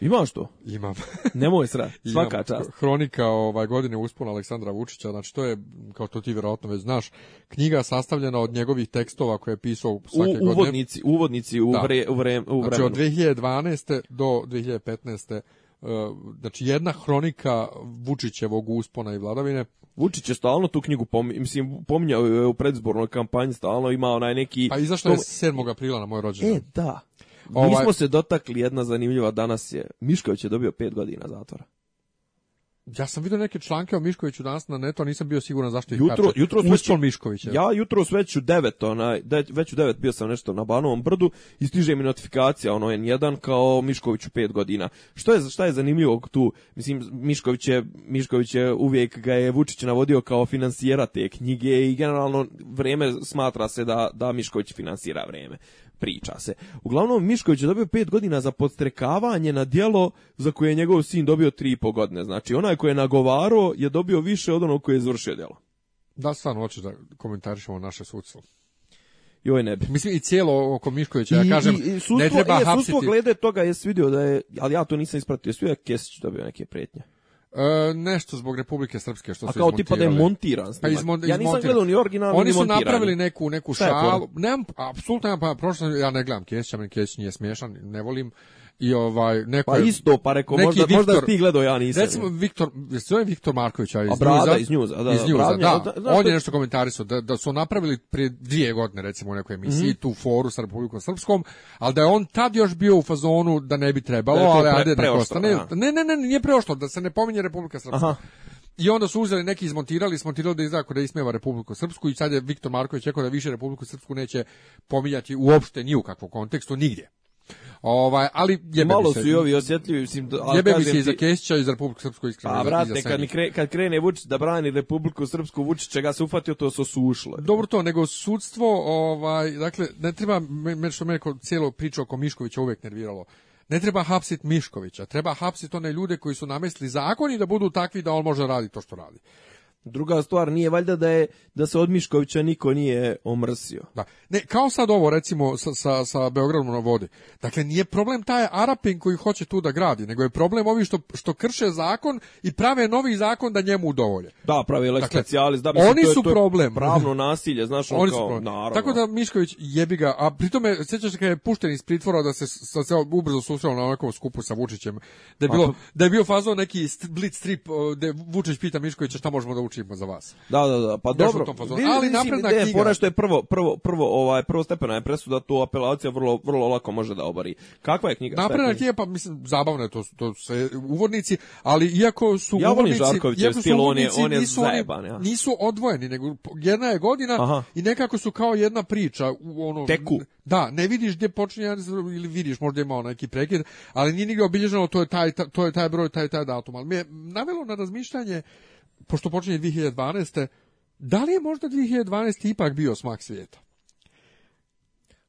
Imaš to? Imam. Nemoj sra, svaka čast. Hronika ovaj, godine uspona Aleksandra Vučića, znači to je, kao što ti vjerojatno već znaš, knjiga sastavljena od njegovih tekstova koje je pisao svake u, uvodnici, godine. Uvodnici u, da. vre, u, vre, u znači, vremenu. Znači od 2012. do 2015 e, znači jedna hronika Vučićevog uspona i vladavine. Vučić je stalno tu knjigu pominjao, mislim, pominjao je u predzbornoj kampanji, stalno ima onaj neki... Pa izašla je 7. aprila na moj rođendan. E, da. Ovaj... Nismo se dotakli jedna zanimljiva danas je. Mišković je dobio 5 godina zatvora. Ja sam vidio neke članke o Miškoviću danas na netu, nisam bio siguran zašto ih jutro, kače. Jutro već, Mišković. Je. Ja jutro već u devet, onaj, de, već u devet bio sam nešto na Banovom brdu i stiže mi notifikacija, ono N1 kao Miškoviću pet godina. Što je, šta je zanimljivo tu? Mislim, Mišković je, Mišković je uvijek ga je Vučić navodio kao finansijera te knjige i generalno vreme smatra se da, da Mišković finansira vreme priča se. Uglavnom, Mišković je dobio pet godina za podstrekavanje na djelo za koje je njegov sin dobio 3,5 godine. Znači, onaj koji je nagovarao je dobio više od onog koji je izvršio djelo. Da stvarno hoćeš da komentarišemo naše sudstvo? Joj ne bi. Mislim i cijelo oko Miškovića, ja kažem, i, i sudstvo, ne treba je, hapsiti. Sudstvo glede toga je vidio da je, ali ja to nisam ispratio, svi da je Kesić dobio neke pretnje. E, nešto zbog Republike Srpske što su A kao tipa da je montiran Pa izmon, ja nisam gledao ni original, Oni ni su napravili neku neku šalu. Nemam apsolutno nemam pa prošlo ja ne gledam Kesić, ja meni Kesić nije smiješan, ne volim i ovaj neko pa isto pa reko možda Viktor, možda ti gledao ja nisam recimo Viktor zove Viktor Marković a iz Njuza iz Njuza da iz Njuza, da. Da, da, on je da. nešto komentarisao da da su napravili pre dvije godine recimo u nekoj emisiji mm -hmm. tu foru sa Republikom Srpskom ali da je on tad još bio u fazonu da ne bi trebalo ali ajde da ostane ne ne ne ne nije preošlo da se ne pominje Republika Srpska Aha. I onda su uzeli neki izmontirali, izmontirali da izgleda da ismeva Republiku Srpsku i sad je Viktor Marković rekao da više Republiku Srpsku neće pominjati uopšte ni u kakvom kontekstu nigdje. Ovaj, ali je Malo su i ovi osjetljivi, mislim, da- ali jebe mi se i za Kesića i za Republiku Srpsku iskreno. Pa brate, kad, mi kre, kad krene Vučić da brani Republiku Srpsku, Vučić čega se ufatio, to se osušlo. Dobro to, nego sudstvo, ovaj, dakle, ne treba, me, što me cijelo priča oko Miškovića uvek nerviralo ne treba hapsiti Miškovića, treba hapsiti one ljude koji su namestili zakoni da budu takvi da on može raditi to što radi. Druga stvar nije valjda da je da se od Miškovića niko nije omrsio. Da. Ne, kao sad ovo recimo sa sa sa Beogradom na vodi. Dakle nije problem taj Arapin koji hoće tu da gradi, nego je problem ovi što što krše zakon i prave novi zakon da njemu udovolje. Da, pravi lex dakle, specialis, da mislim, Oni to je, su to je problem. Pravno nasilje, znaš, on oni kao, su naravno. Tako da Mišković jebi ga, a pritome sećaš se je pušten iz pritvora da se sa se ubrzo susreo na onakom skupu sa Vučićem, da je bilo da je bio fazon neki blitz strip gde Vučić pita Miškovića šta možemo da učimo za vas. Da, da, da, pa dobro. Pozor... ali napredna de, knjiga. Pora što je prvo, prvo, prvo, ovaj, prvo prvostepena je presuda, tu apelacija vrlo, vrlo lako može da obari. Kakva je knjiga? Napredna knjiga, pa mislim, zabavno je to, to sve uvodnici, ali iako su ja uvodnici, iako su stil, uvodnici, on je, on je nisu, zajeban, ja. nisu odvojeni, nego jedna je godina Aha. i nekako su kao jedna priča. U ono, Teku. Da, ne vidiš gdje počinje, ili vidiš, možda ima neki prekid, ali nije nigdje obilježeno, to je taj, to je taj broj, taj, taj datum. Ali me je navelo na razmišljanje pošto počinje 2012. Da li je možda 2012. ipak bio smak svijeta?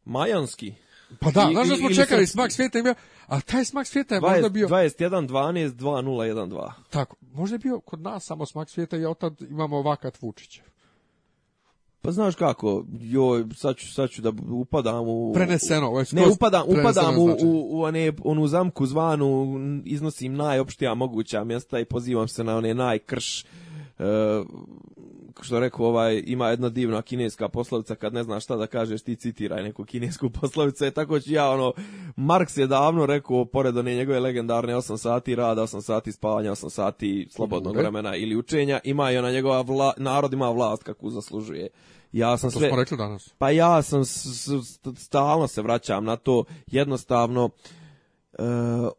Majanski. Pa da, I, znaš da smo čekali sam... smak svijeta, bio, a taj smak svijeta je 20, možda bio... 21, 12, 2, 0, 1, 2. Tako, možda je bio kod nas samo smak svijeta i otad imamo vakat Vučića. Pa znaš kako, joj, sad ću, sad ću da upadam u... Preneseno, već Ne, upadam, upadam u, u, u one, onu zamku zvanu, iznosim najopštija moguća mjesta i pozivam se na one najkrš uh, što rekao, ovaj, ima jedna divna kineska poslovica, kad ne znaš šta da kažeš, ti citiraj neku kinesku poslovicu, i e, tako ću ja, ono, Marks je davno rekao, pored one njegove legendarne 8 sati rada, 8 sati spavanja, 8 sati slobodnog vremena ili učenja, ima i ona njegova vla, narod ima vlast kakvu zaslužuje. Ja sam to sve, smo rekli danas. Pa ja sam, s, s, stalno se vraćam na to, jednostavno, Uh,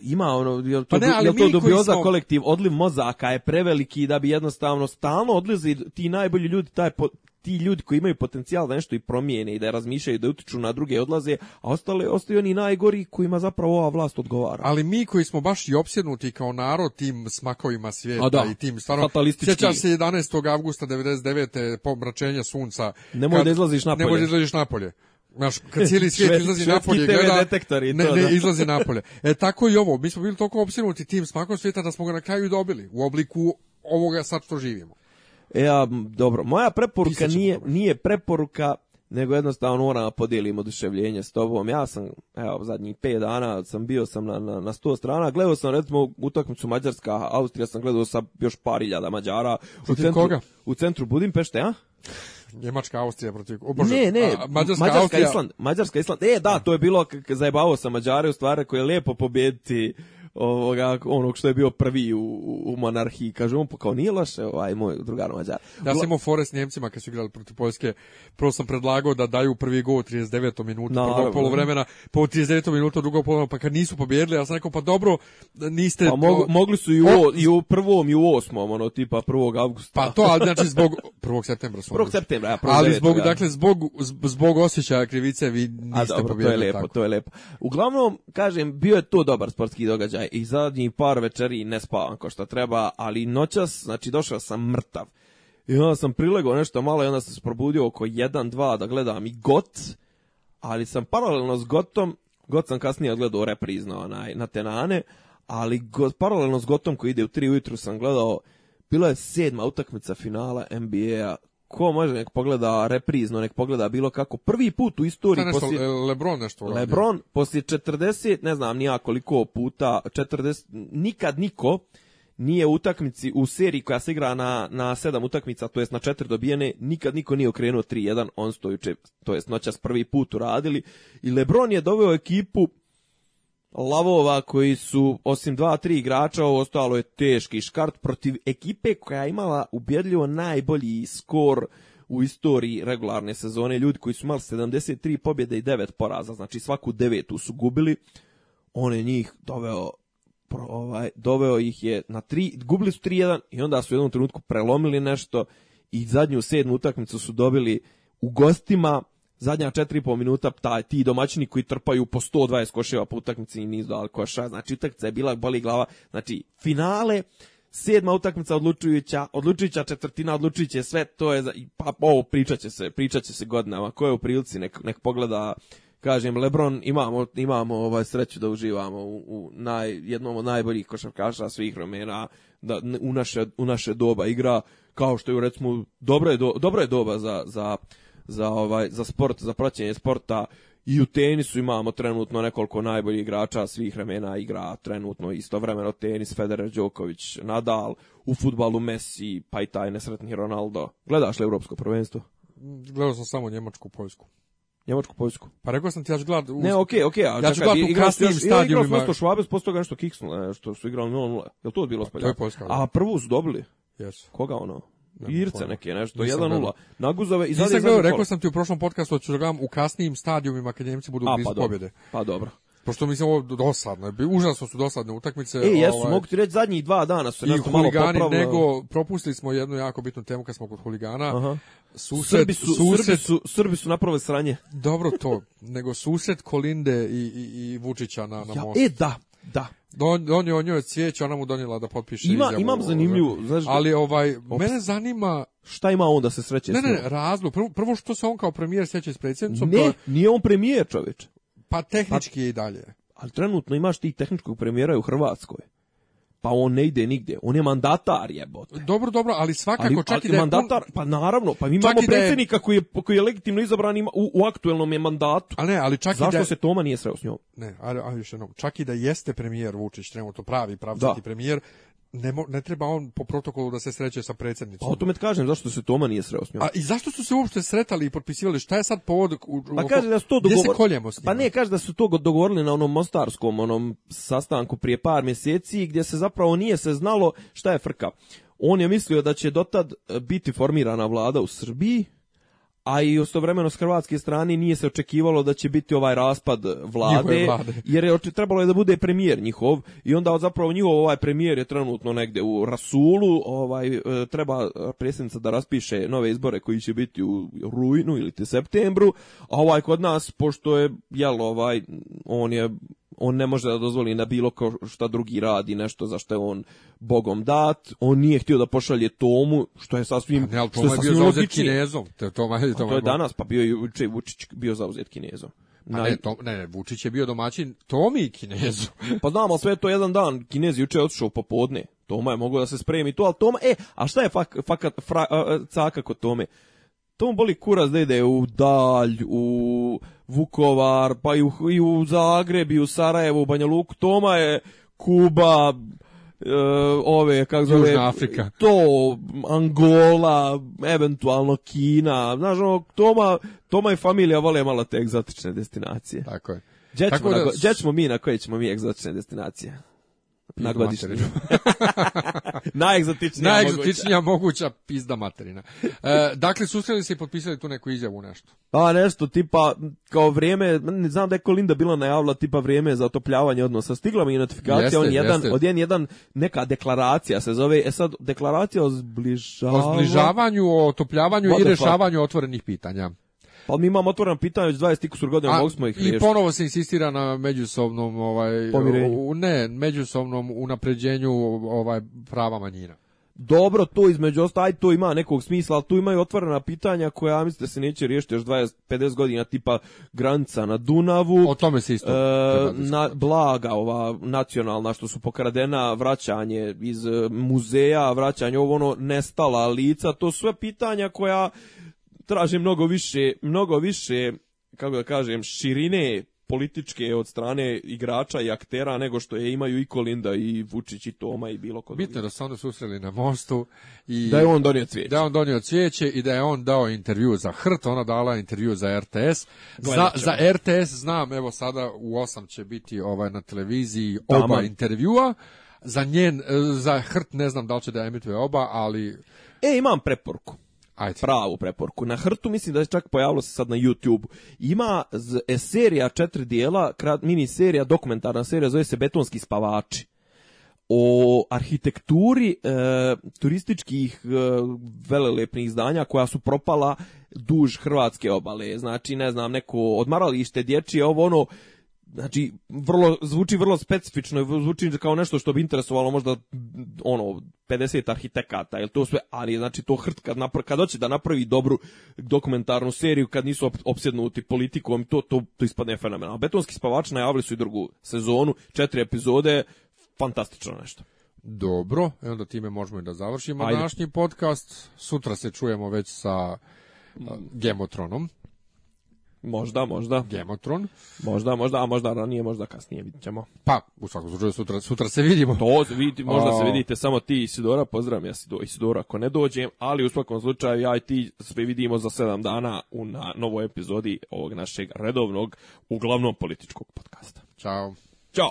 ima ono jel to, pa ne, ali to dubioza smo... kolektiv odliv mozaka je preveliki da bi jednostavno stalno odlazi ti najbolji ljudi taj po, ti ljudi koji imaju potencijal da nešto i promijene i da razmišljaju da utiču na druge odlaze a ostale ostaju oni najgori kojima zapravo ova vlast odgovara ali mi koji smo baš i opsjednuti kao narod tim smakovima svijeta da, i tim stvarno sjećam se 11. avgusta 99. pomračenja sunca nemoj kad, da izlaziš napolje nemoj da izlaziš napolje Znaš, kad cijeli svijet izlazi napolje, gleda, detektori, ne, to, ne, da. izlazi napolje. E, tako i ovo, mi smo bili toliko obsinuti tim smakom svijeta da smo ga na kraju dobili, u obliku ovoga sad što živimo. E, a, dobro, moja preporuka nije, nije preporuka, nego jednostavno moram da podijelim oduševljenje s tobom. Ja sam, evo, zadnjih 5 dana sam bio sam na, na, na 100 strana, gledao sam recimo utakmicu Mađarska, Austrija sam gledao sa još par iljada Mađara. Protiv u centru, koga? U centru Budimpešte, a? Njemačka, Austrija protiv... Obože, ne, ne, a, Mađarska, Mađarska Austrija... Island. Mađarska, Island. E, da, to je bilo, zajebavao sam Mađare u stvari koje je lijepo pobjediti ovoga, onog što je bio prvi u, u monarhiji. Kaže, on pa kao nije loše, ovaj, moj drugar Mađar. Ja sam imao fore s Njemcima kad su igrali protiv Poljske, prvo sam predlagao da daju prvi gol u 39. minutu, no, prvog polovremena, pa u 39. minutu drugog polovremena, pa kad nisu pobjedili, ja sam rekao, pa dobro, niste... Pa mog, mogli su i u, i u prvom i u osmom, ono, tipa 1. augusta. Pa to, ali znači zbog... 1. septembra su. 1. septembra, ja, 1. Ali zbog, da. dakle, zbog, zbog osjećaja krivice vi niste A, dobro, pobjedili. to je lepo, tako. to je lepo. Uglavnom, kažem, bio je to dobar sportski događaj ovaj, i zadnji par večeri ne spavam ko što treba, ali noćas, znači došao sam mrtav. I onda sam prilegao nešto malo i onda sam se probudio oko 1-2 da gledam i got, ali sam paralelno s gotom, got sam kasnije gledao reprizno onaj, na tenane, ali got, paralelno s gotom koji ide u 3 ujutru sam gledao, bila je sedma utakmica finala NBA-a, ko može nek pogleda reprizno, nek pogleda bilo kako. Prvi put u istoriji nešto, poslije... Lebron nešto uradio. Lebron poslije 40, ne znam nija koliko puta, 40, nikad niko nije u utakmici u seriji koja se igra na, na sedam utakmica, to jest na četiri dobijene, nikad niko nije okrenuo 3-1, on stojuče, to jest noćas prvi put uradili. I Lebron je doveo ekipu lavova koji su, osim dva, tri igrača, ovo ostalo je teški škart protiv ekipe koja je imala ubjedljivo najbolji skor u istoriji regularne sezone. Ljudi koji su imali 73 pobjede i 9 poraza, znači svaku devetu su gubili, on je njih doveo ovaj, doveo ih je na 3, gubili su 3-1 i onda su u jednom trenutku prelomili nešto i zadnju sedmu utakmicu su dobili u gostima zadnja 4,5 minuta taj, ti domaćini koji trpaju po 120 koševa po utakmici i nisu dali koša, znači utakmica je bila boli glava, znači finale, sedma utakmica odlučujuća, odlučujuća četvrtina, odlučujuće sve, to je, pa ovo pričat će se, pričat će se godinama, ko je u prilici, nek, nek pogleda, kažem, Lebron, imamo, imamo ovaj sreću da uživamo u, u naj, jednom od najboljih košarkaša svih vremena, da u naše, u naše doba igra, kao što je recimo, dobro je, do, dobro je doba za, za za, ovaj, za sport, za praćenje sporta i u tenisu imamo trenutno nekoliko najboljih igrača svih vremena igra trenutno istovremeno tenis Federer, Đoković, Nadal, u futbalu Messi, pa i taj nesretni Ronaldo. Gledaš li evropsko prvenstvo? Gledao sam samo Njemačku, Poljsku. Njemačku, Poljsku. Pa rekao sam ti ja ću glad... Ne, okej, okay, okej. Okay, ja ću gledat u krasnim stadionima. Igrao smo Švabes, posto ga nešto kiksnula, što su igrali 0-0. Je li to bilo pa, spaljeno? To je Poljska. Da. A prvu su dobili? Yes. Koga ono? Irce neke nešto, 1-0. Naguzove i sad je rekao sam ti u prošlom podcastu hoću da, da gledam u kasnijim stadijumima kad Njemci budu blizu pa pobjede. Pa dobro. Pošto mislim ovo dosadno, užasno su dosadne utakmice. E, jesu, ovaj, mogu ti reći zadnjih dva dana su nešto malo popravno. nego propustili smo jednu jako bitnu temu kad smo kod huligana. Aha. Sused, Srbi, su, sused, Srbi, su, Srbi su napravili sranje. Dobro to, nego sused Kolinde i, i, i Vučića na, na ja, mostu. E, da, Da. On, on, je, on joj cvijeće, ona mu donijela da potpiše Ima, izjavu. Imam zanimljivu, znaš... Da- Ali ovaj, ops. mene zanima... Šta ima on da se sreće ne, ne, ne, razlog. Prvo, prvo što se on kao premijer sreće s predsjednicom... Ne, to nije on premijer, čoveče. Pa tehnički pa, je i dalje. Ali trenutno imaš ti tehničkog premijera u Hrvatskoj pa on ne ide nigde. On je mandatar jebote. Dobro, dobro, ali svakako ali, čak ali i da je mandatar, pa naravno, pa mi imamo predsjednika je... koji je koji je legitimno izabran ima, u, u aktuelnom je mandatu. Ali ne, ali čak Zašto i da je... se Toma nije sreo s njom? Ne, ali, ali još jednom, čak i da jeste premijer Vučić trenutno pravi pravcati da. premijer, ne, mo, ne treba on po protokolu da se sreće sa predsjednicom. A o tome kažem, zašto se Toma nije sreo s njom? A i zašto su se uopšte sretali i potpisivali? Šta je sad povod? U, pa, da pa kaže da su to dogovorili. Pa ne, kaže da su to dogovorili na onom mostarskom onom sastanku prije par mjeseci gdje se zapravo nije se znalo šta je frka. On je mislio da će dotad e, biti formirana vlada u Srbiji, a i istovremeno s hrvatske strane nije se očekivalo da će biti ovaj raspad vlade, vlade, jer je trebalo je da bude premijer njihov i onda zapravo njihov ovaj premijer je trenutno negde u Rasulu, ovaj e, treba predsjednica da raspiše nove izbore koji će biti u rujnu ili te septembru, a ovaj kod nas pošto je jel ovaj on je on ne može da dozvoli na bilo ko šta drugi radi nešto za što je on bogom dat, on nije htio da pošalje Tomu, što je sasvim pa ne, što je, je bio zauzet Kinezom. To, Toma, Toma, pa to je danas, pa bio je Vučić bio zauzet Kinezom. Pa ne, to, ne, Vučić je bio domaćin Tomi i Kinezu. pa znam, ali sve je to jedan dan. Kinez juče je otišao popodne. Toma je mogao da se spremi to, ali Toma... E, a šta je fak, fakat fra, caka kod Tome? Tom boli kurac da ide u dalj, u Vukovar, pa i u, i u Zagreb, i u Sarajevu, u Banja Luku, Toma je Kuba, e, ove, kak zove, Južna Afrika. to, Angola, eventualno Kina, znaš, ono, Toma, Toma i familija vole malo te egzotične destinacije. Tako je. Gdje ćemo, da, na, gdje ćemo mi, na koje ćemo mi egzotične destinacije? na godišnji. Najegzotičnija, Najegzotičnija moguća. moguća pizda materina. E, dakle, susreli se i potpisali tu neku izjavu, nešto. Pa nešto, tipa, kao vrijeme, ne znam da je Kolinda bila najavila, tipa vrijeme za otopljavanje odnosa. Stigla mi je notifikacija, jeste, on jedan, jeste. od jedan, jedan, neka deklaracija se zove, e sad, deklaracija o zbližavanju... O zbližavanju, o otopljavanju What i rešavanju otvorenih pitanja. Pa mi imamo otvoreno pitanje već 20 tikusur godina, mogu smo ih riješiti. I ponovo se insistira na međusobnom ovaj Pomirenju. ne, međusobnom unapređenju ovaj prava manjina. Dobro, to između ostalog, to ima nekog smisla, ali tu imaju otvorena pitanja koja, mislim, da se neće riješiti još 20, 50 godina, tipa granca na Dunavu. O tome se isto. E, na, blaga, ova nacionalna što su pokradena, vraćanje iz e, muzeja, vraćanje ovo ono, nestala lica, to su sve pitanja koja traže mnogo više, mnogo više, kako da kažem, širine političke od strane igrača i aktera nego što je imaju i Kolinda i Vučić i Toma i bilo ko drugi. Bitno da se onda susreli na mostu i da je on donio cvijeće. Da je on donio cvijeće i da je on dao intervju za HRT, ona dala intervju za RTS. Za, za, RTS znam, evo sada u 8 će biti ovaj na televiziji oba Tama. intervjua. Za njen eh, za HRT ne znam da li će da emituje oba, ali E, imam preporku. Ajde. pravu preporku. Na hrtu mislim da je čak pojavilo se sad na YouTube. Ima e, serija četiri dijela, krat, mini serija, dokumentarna serija, zove se Betonski spavači. O arhitekturi e, turističkih e, velelepnih zdanja koja su propala duž Hrvatske obale. Znači, ne znam, neko odmaralište, dječije, ovo ono, znači vrlo zvuči vrlo specifično, zvuči kao nešto što bi interesovalo možda ono 50 arhitekata, jel to sve, ali znači to hrt kad napra kad hoće da napravi dobru dokumentarnu seriju kad nisu opsednuti politikom, to to to ispadne fenomenalno. Betonski spavač najavili su i drugu sezonu, četiri epizode, fantastično nešto. Dobro, i e onda time možemo i da završimo Ajde. današnji podcast. Sutra se čujemo već sa mm. Gemotronom. Možda, možda. Gemotron. Možda, možda, a možda ranije, možda kasnije vidit ćemo. Pa, u svakom slučaju sutra, sutra se vidimo. To se vidi, možda a... se vidite samo ti i Sidora, pozdravim ja Isidora ako ne dođem, ali u svakom slučaju ja i ti sve vidimo za sedam dana u na novoj epizodi ovog našeg redovnog, uglavnom političkog podcasta. Ćao. Ćao.